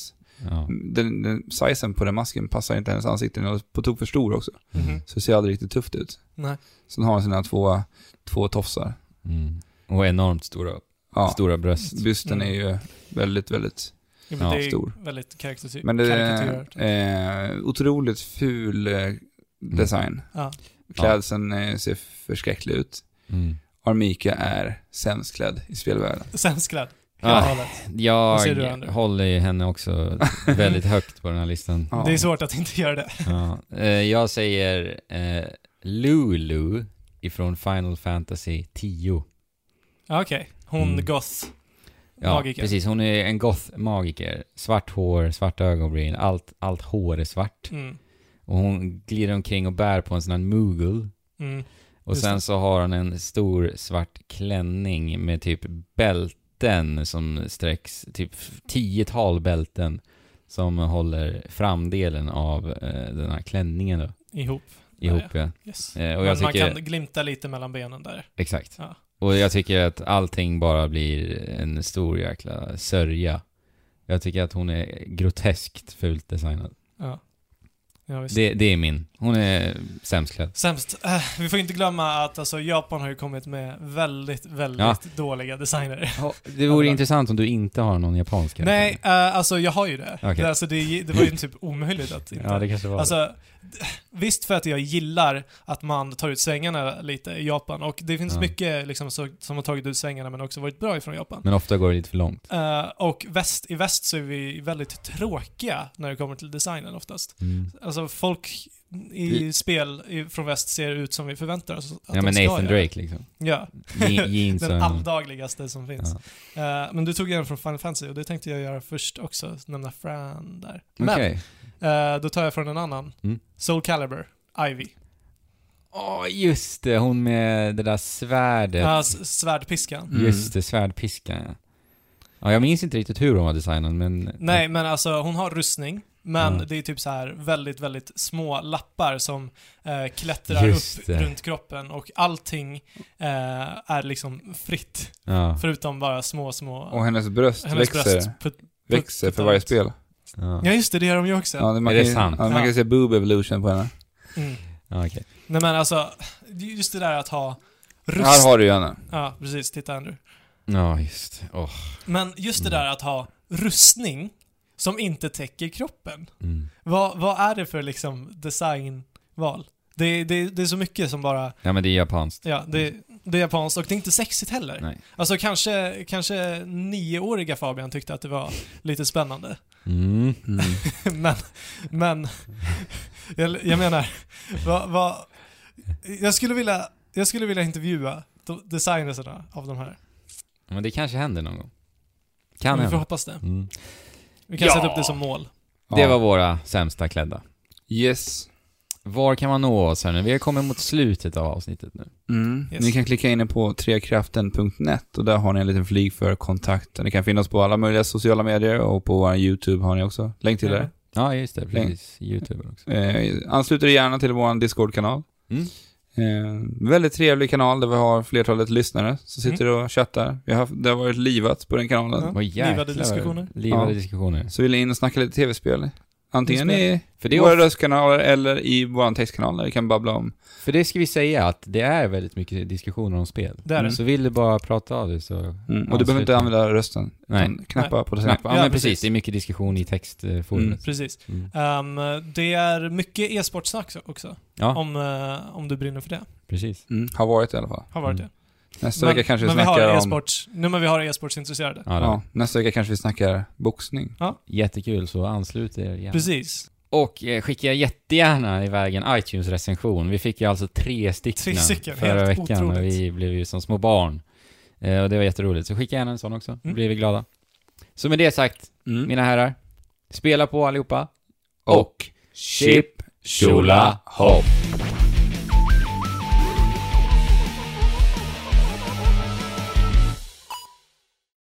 Ja. den, den, sizen på den masken passar inte hennes ansikte, den är på tok för stor också. Mhm. Så det ser aldrig riktigt tufft ut. Nej. Sen har hon sina två, två tofsar. Mm. Och enormt stora, Ja, stora bröst. bysten Mm. är ju väldigt, väldigt... Ja, men Ja, det är stor. väldigt karikatyr. Men det är eh, otroligt ful eh, design. Ja. Klädseln eh, ser förskräcklig ut. Mm. Armika är sämst klädd i spelvärlden. Sämst klädd. Ja, du, jag håller ju henne också väldigt högt på den här listan. Ja. Det är svårt att inte göra det. Ja. Eh, jag säger eh, Lulu ifrån Final Fantasy 10. Ja, Okej, hon Mm. goth. Ja, Magiker. precis. Hon är en goth-magiker. Svart hår, svarta ögonbryn, allt, allt hår är svart. Mm. Och hon glider omkring och bär på en sån här Moogle. Mm. Och sen så har hon en stor svart klänning med typ bälten som sträcks, typ tiotal bälten som håller framdelen av eh, den här klänningen då, Ihop. ihop Ja, ja. Yes. Eh, och Men jag man tycker, kan glimta lite mellan benen där. exakt. Ja. Och jag tycker att allting bara blir en stor jäkla sörja. Jag tycker att hon är groteskt fult designad. Ja. Ja, visst. Det, det är min. Hon är sämst klädd. Sämst. Eh, vi får inte glömma att alltså, Japan har ju kommit med väldigt, väldigt Ja. dåliga designer. Det vore intressant om du inte har någon japansk. Nej, eh, alltså jag har ju det. Okej. det, alltså, det, det var ju typ omöjligt att inte... Ja, det kanske var Alltså, visst för att jag gillar att man tar ut svängarna lite i Japan och det finns Ja. mycket liksom, så, som har tagit ut svängarna men också varit bra ifrån Japan. Men ofta går det lite för långt. Eh, och väst, i väst så är vi väldigt tråkiga när det kommer till designen oftast. Mm. Alltså folk i spel i, från väst ser ut som vi förväntar oss att Ja de men ska Nathan göra. Drake liksom. Ja, Je- Jeans den alldagligaste som finns. Ja. Eh, men du tog en från Final Fantasy och det tänkte jag göra först också, nämna Fran där. Men, Okej. eh, då tar jag från en annan. Mm. Soul Calibur, Ivy. Åh, just det. Hon med det där svärdet. Ja, s- svärdpiskan. Mm. Just det, svärdpiskan ja. Ja, jag minns inte riktigt hur hon var designad, men... Nej, men alltså hon har rustning. Men Mm. det är typ så här väldigt, väldigt små lappar som eh, klättrar Just upp det. runt kroppen och allting eh, är liksom fritt. Ja. Förutom bara små, små... Och hennes bröst hennes växer, bröst put, växer för varje spel. Ja, Ja, just det, det gör de ju också. Ja, det, man Är det kan, sant? Ja, man Ja. kan se boob evolution på henne. Mm. ja okej. Nej men alltså, just det där att ha rust... Här har du ju henne. Ja, precis. Titta Andrew. Ja, just Åh. Men just det Mm. där att ha rustning som inte täcker kroppen. Mm. Vad, vad är det för liksom designval? Det, det, det är så mycket som bara, Ja, men det är japanskt. ja, det, det är japanskt och det är inte sexigt heller. Nej. Alltså kanske, kanske nioåriga Fabian tyckte att det var lite spännande. Mm. Mm. men, men, jag, jag menar, vad, vad, jag skulle vilja, jag skulle vilja intervjua de- designerserna av de här. Men det kanske händer någon gång. Kan Vi får hända. hoppas det. Mm. Vi kan Ja. sätta upp det som mål. Det var våra sämsta klädda. Yes. Var kan man nå oss här nu? Vi har kommit mot slutet av avsnittet nu. Mm. Yes. Ni kan klicka in på trekraften.net och där har ni en liten flik för kontakt. Det kan finnas på alla möjliga sociala medier och på vår YouTube har ni också länk till det. Ja, just det. Precis. Youtube också. Eh, anslut er gärna till vår Discord-kanal. Mm. Eh, väldigt trevlig kanal där vi har flertalet lyssnare som sitter och chattar. Vi har, det har varit livat på den kanalen. Ja. Livade diskussioner. Livade Ja. diskussioner. Så vill ni in och snacka lite tv-spel. Antingen i För det, våra är, röstkanaler eller i vår textkanal där vi kan babbla om. för det ska vi säga att det är väldigt mycket diskussioner om spel. Det är det. Så vill du bara prata av det så... Mm. Och du behöver inte använda rösten. Nej. Knappa på det Snacka. Ja, Ja, men precis. precis. Det är mycket diskussion i textforumet. Mm. Precis. Mm. Ehm, det är mycket e-sportsnack så- också. Ja, Om, eh, om du brinner för det. precis. Mm. Har varit i alla fall. Har varit Mm. det. Nästa men vecka kanske vi men vi har snackar om... e-sports, nu när vi har e-sportsintresserade. Ja, Ja, nästa vecka kanske vi snackar boxning. Jättekul, så anslut er gärna. Precis. Och eh, skicka jättegärna iväg en iTunes-recension. Vi fick ju alltså tre stycken, Tre stycken, förra helt veckan och otroligt. vi blev ju som små barn. Eh, och det var jätteroligt. Så skicka gärna en sån också, då Mm. blir vi glada. Så med det sagt, Mm. mina herrar, spela på allihopa. Och chip, Shula, hopp!